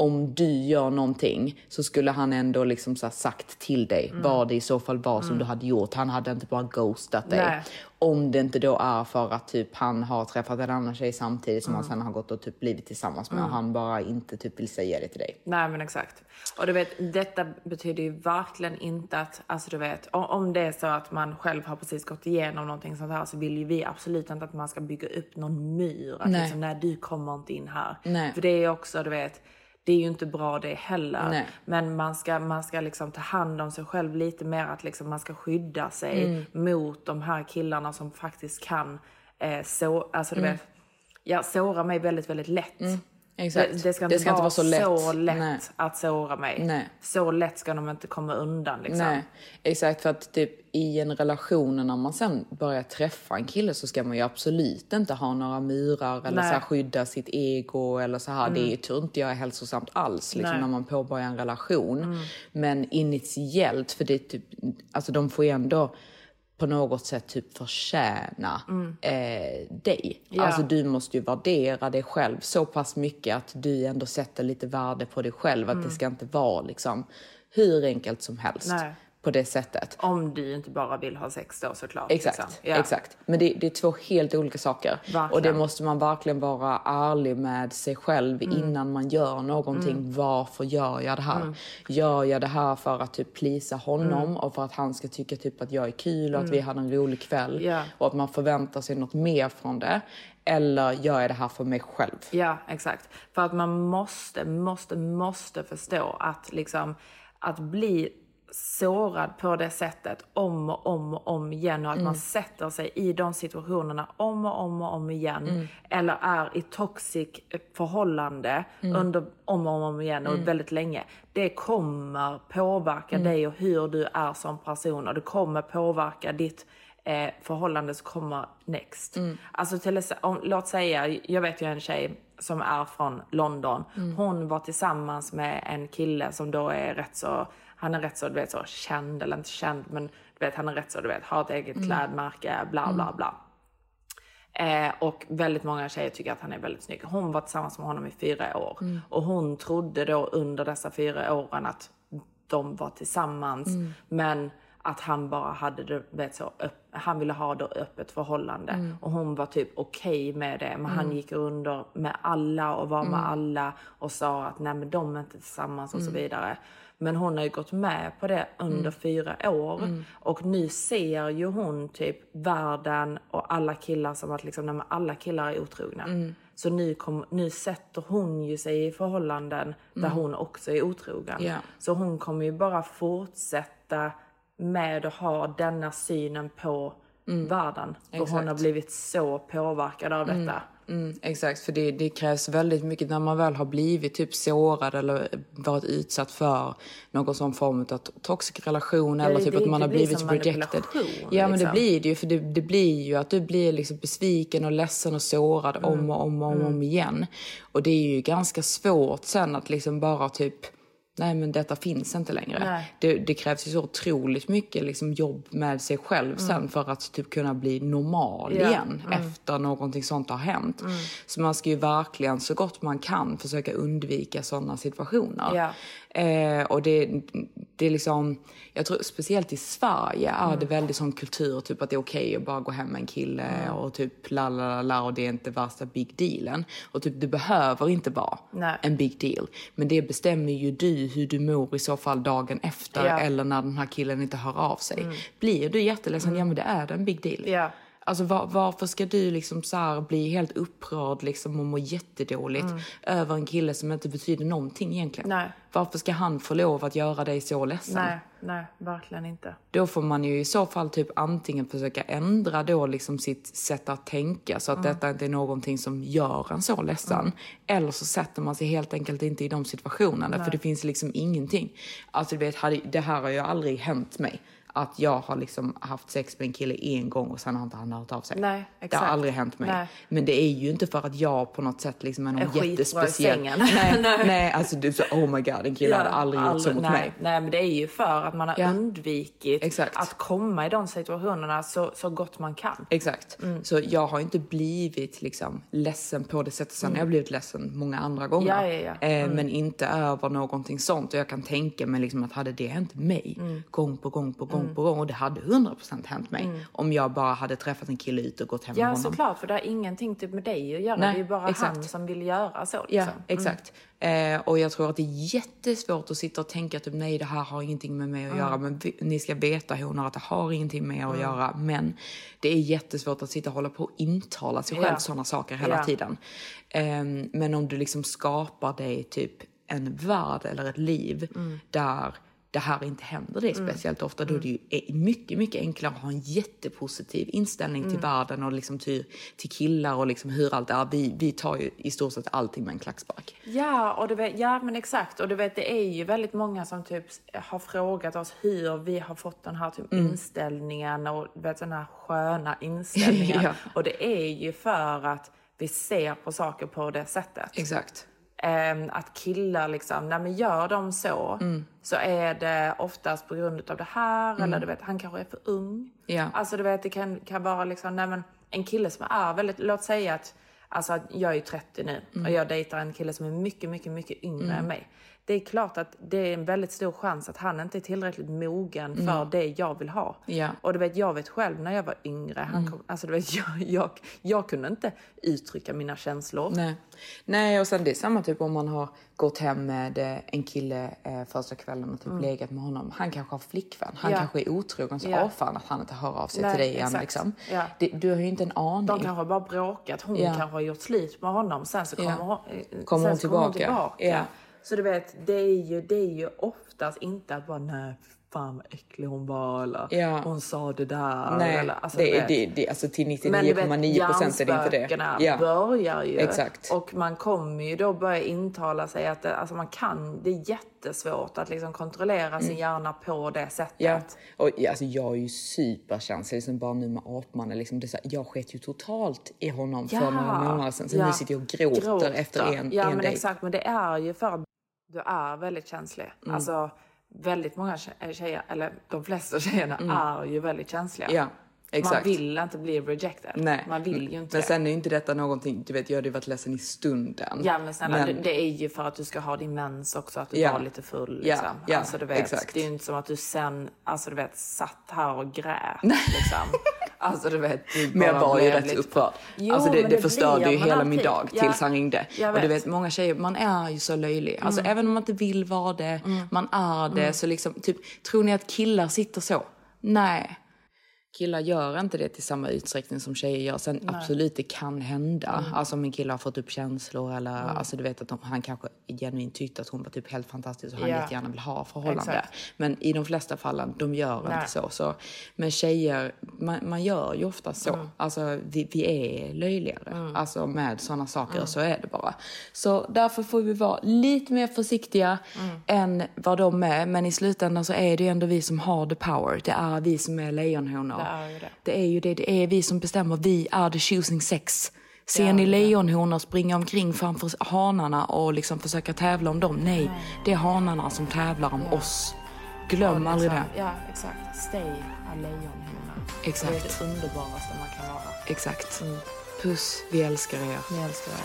Om du gör någonting så skulle han ändå liksom så sagt till dig Mm. vad det i så fall var som du hade gjort. Han hade inte bara ghostat dig. Nej. Om det inte då är för att typ han har träffat en annan tjej samtidigt som han Mm. sen har gått och typ blivit tillsammans med och han bara inte typ vill säga det till dig. Nej men exakt. Och du vet, detta betyder ju verkligen inte att, alltså du vet, om det är så att man själv har precis gått igenom någonting sånt här så vill ju vi absolut inte att man ska bygga upp någon mur. Att Nej. liksom, nej du kommer inte in här. Nej. För det är också, du vet, det är ju inte bra det heller. Nej. Men man ska, man ska liksom ta hand om sig själv lite mer, att liksom man ska skydda sig Mm. mot de här killarna som faktiskt kan eh, så, alltså du Mm. vet, ja, såra mig väldigt, väldigt lätt. Exakt. Det, det ska inte, vara, så lätt, Nej. att såra mig. Nej. Så lätt ska de inte komma undan liksom. Nej, exakt. För att typ i en relation när man sen börjar träffa en kille så ska man ju absolut inte ha några murar eller Nej. så här skydda sitt ego eller så här. Det tror inte jag är hälsosamt alls liksom, när man påbörjar en relation. Men initiellt, för det är typ, alltså de får ju ändå på något sätt typ förtjäna eh, dig. Ja. Alltså du måste ju värdera dig själv så pass mycket att du ändå sätter lite värde på dig själv. Att det ska inte vara liksom hur enkelt som helst Nej. På det sättet. Om du inte bara vill ha sex då såklart. Exakt, liksom. Ja. exakt. Men det, det är två helt olika saker. Verkligen. Och det måste man verkligen vara ärlig med sig själv Mm. innan man gör någonting. Varför gör jag det här? Gör jag det här för att typ plisa honom Mm. och för att han ska tycka typ att jag är kul och att vi hade en rolig kväll Ja. och att man förväntar sig något mer från det? Eller gör jag det här för mig själv? Ja, exakt. För att man måste, måste, måste förstå att liksom att bli sårad på det sättet om och om och om igen och att man sätter sig i de situationerna om och om och om igen eller är i toxic förhållande under om och om igen och väldigt länge. Det kommer påverka dig och hur du är som person och det kommer påverka ditt eh, förhållande som kommer next. Alltså till, om, låt säga, jag vet ju en tjej som är från London. Hon var tillsammans med en kille som då är rätt så, han är rätt så, du vet så känd, eller inte känd, men du vet han är rätt så, du vet, har ett eget klädmärke, bla bla bla. Eh, och väldigt många tjejer tycker att han är väldigt snygg. Hon var tillsammans med honom i fyra år. Och hon trodde då under dessa fyra åren att de var tillsammans. Men att han bara hade det, vet så, han ville ha det öppet förhållande. Och hon var typ okej med det. Men han gick under med alla och var med alla och sa att nej men de är inte tillsammans och så vidare. Men hon har ju gått med på det under fyra år. Och nu ser ju hon typ världen och alla killar som att liksom, nej, alla killar är otrogna. Så nu, kom, nu sätter hon ju sig i förhållanden där hon också är otrogen. Ja. Så hon kommer ju bara fortsätta med att ha denna synen på världen. För hon Exakt. har blivit så påverkad av detta. Mm, exakt, för det, det krävs väldigt mycket när man väl har blivit typ sårad eller varit utsatt för någon sån form av toxic relation eller typ att man har blivit rejected. Ja, men det liksom. blir det ju, för det, det blir ju att du blir liksom besviken och ledsen och sårad Mm. om och om och om, om igen. Och det är ju ganska svårt sen att liksom bara typ Nej men detta finns inte längre. Det, det krävs ju så otroligt mycket liksom, jobb med sig själv sen för att typ kunna bli normal Mm. Ja. igen efter någonting sånt har hänt. Mm. Så man ska ju verkligen så gott man kan försöka undvika sådana situationer. Ja. Eh, och det, det är liksom, jag tror speciellt i Sverige är Mm. det väldigt sån kultur, typ att det är okej att bara gå hem med en kille Mm. och typ la la la och det är inte värsta big dealen. Och typ det behöver inte vara Nej. en big deal. Men det bestämmer ju du hur du mår i så fall dagen efter Ja. eller när den här killen inte hör av sig. Blir du jätteledsen, ja men det är en big deal. Ja. Alltså var, varför ska du liksom så bli helt upprörd liksom och må jättedåligt över en kille som inte betyder någonting egentligen? Nej. Varför ska han få lov att göra dig så ledsen? Nej, nej, verkligen inte. Då får man ju i så fall typ antingen försöka ändra då liksom sitt sätt att tänka så att detta inte är någonting som gör en så ledsen. Eller så sätter man sig helt enkelt inte i de situationerna för det finns liksom ingenting. Alltså du vet, det här har ju aldrig hänt mig. Att jag har liksom haft sex med en kille en gång och sen har inte han hört av sig. Nej, Det har aldrig hänt mig. Nej. Men det är ju inte för att jag på något sätt liksom är någon Är i jättespeciell... sängen. Nej, Nej. nej, alltså du så oh my god, en kille hade aldrig gjort så mot nej, mig. Nej, men det är ju för att man har Ja. undvikit Exakt. att komma i de situationerna så, så gott man kan. Exakt. Mm. Så jag har inte blivit liksom, ledsen på det sättet. Sen har jag blivit ledsen många andra gånger. Mm. Ja, ja, ja. Eh, men inte över någonting sånt. Och jag kan tänka mig liksom att hade det hänt mig Mm. gång på gång på gång på gång. Och det hade 100% hänt mig. Om jag bara hade träffat en kille ut och gått hem med Mm. Ja, honom. såklart, för det har ingenting typ med dig att göra. Nej, det är bara exakt. han som vill göra så. Ja, Liksom. exakt. Eh, och jag tror att det är jättesvårt att sitta och tänka typ nej det här har ingenting med mig att Mm. göra. Men vi, ni ska veta honor att det har ingenting med er att göra. Men det är jättesvårt att sitta och hålla på och intala sig själv Ja. sådana saker hela Ja. tiden. Eh, men om du liksom skapar dig typ en värld eller ett liv Mm. där det här inte händer det speciellt ofta, då är det ju är mycket, mycket enklare att ha en jättepositiv inställning Mm. till världen och liksom till, till killar och liksom hur allt är. Vi, vi tar ju i stort sett allting med en klackspark. Ja, och du vet, ja, men exakt. Och du vet, det är ju väldigt många som typ har frågat oss hur vi har fått den här typ Mm. inställningen och vet, den här sköna inställningen. Ja. Och det är ju för att vi ser på saker på det sättet. Exakt. Ehm, att killar liksom, nej men gör de så, Mm. så är det oftast på grund av det här, eller du vet, han kanske är för ung. Ja. Alltså du vet, det kan, kan vara liksom, nej men en kille som är väldigt, låt säga att, alltså jag är 30 nu Mm. och jag dejtar en kille som är mycket, mycket, mycket yngre än mig. Det är klart att det är en väldigt stor chans att han inte är tillräckligt mogen för det jag vill ha. Mm. Ja. Och du vet, jag vet själv när jag var yngre, han Mm. kom, alltså du vet, jag, jag, jag kunde inte uttrycka mina känslor. Nej. Nej, och sen det är samma typ om man har gått hem med eh, en kille eh, första kvällen och typ legat med honom. Han kanske har flickvän, han Mm. Ja. kanske är otrogen, så Ja. ja. fan att han inte hör av sig Nej, till dig igen. Liksom. Ja. Det, du har ju inte en aning. De kanske bara bråkat. Hon Ja. kanske har gjort slut med honom. Sen så kommer, hon, eh, Kommer sen hon så kommer hon tillbaka. Ja. Så du vet, det är, ju, det är ju oftast inte att bara nej, fan vad äcklig hon var eller Ja. hon sa det där. Nej, eller, alltså, det, det, det, alltså till Men du vet, 99,9 procent är det inte det. hjärnspökena Ja. börjar ju. Exakt. Och man kommer ju då börja intala sig att det, alltså man kan, det är jättesvårt att liksom kontrollera sin hjärna på det sättet. Mm. Ja, och ja, alltså jag är ju superkänslig, liksom bara nu med apmannen. Liksom, det är så här, jag sket ju totalt i honom för några månader sedan. Så ja. nu sitter jag och gråter, efter en, Ja, en men dejt. exakt. Men det är ju för att du är väldigt känslig. Mm. Alltså, väldigt många tje- tjejer, eller de flesta tjejerna, är ju väldigt känsliga. Mm. Ja, exakt. Man vill inte bli rejected. Nej. Man vill ju inte Men det. sen är ju inte detta någonting, du vet jag hade varit ledsen i stunden. Ja men snälla, Men- Det, är ju för att du ska ha din mens också, att du Ja. var lite full. Ja, Liksom. ja, alltså, du vet, exakt. Det är ju inte som att du sen, alltså du vet, satt här och grät. Liksom. alltså du vet, du Men jag var ju rätt upprörd. Jo, alltså det, men det förstörde ju hela min alltid. dag Ja. tills han ringde. Och du vet. många tjejer, man är ju så löjlig. Alltså Mm. även om man inte vill vara det, man är det. Så liksom, typ, tror ni att killar sitter så? Nej. Killar gör inte det till samma utsträckning som tjejer gör. Sen absolut, det kan hända. Mm. Alltså om en kille har fått upp känslor eller alltså du vet att de, han kanske genuint tyckte att hon var typ helt fantastisk och han Ja. jättegärna vill ha förhållande. Exakt. Men i de flesta fallen, de gör Nej. inte så. så. Men tjejer, man, man gör ju ofta så. Mm. Alltså vi, vi är löjligare. Alltså med sådana saker, Mm. så är det bara. Så därför får vi vara lite mer försiktiga Mm. än vad de är. Men i slutändan så är det ju ändå vi som har the power. Det är vi som är lejonhonor. Det är ju det. Det är ju det, det är vi som bestämmer. Vi är the choosing sex. Ser Ja, ni lejonhonor springa omkring framför hanarna och liksom försöka tävla om dem? Nej, det är hanarna som tävlar om oss. Glöm Ja, aldrig det. Ja, exakt. Stay a lejonhona. Exakt. Det är det underbaraste man kan vara. Exakt. Puss, vi älskar er. Ni älskar er.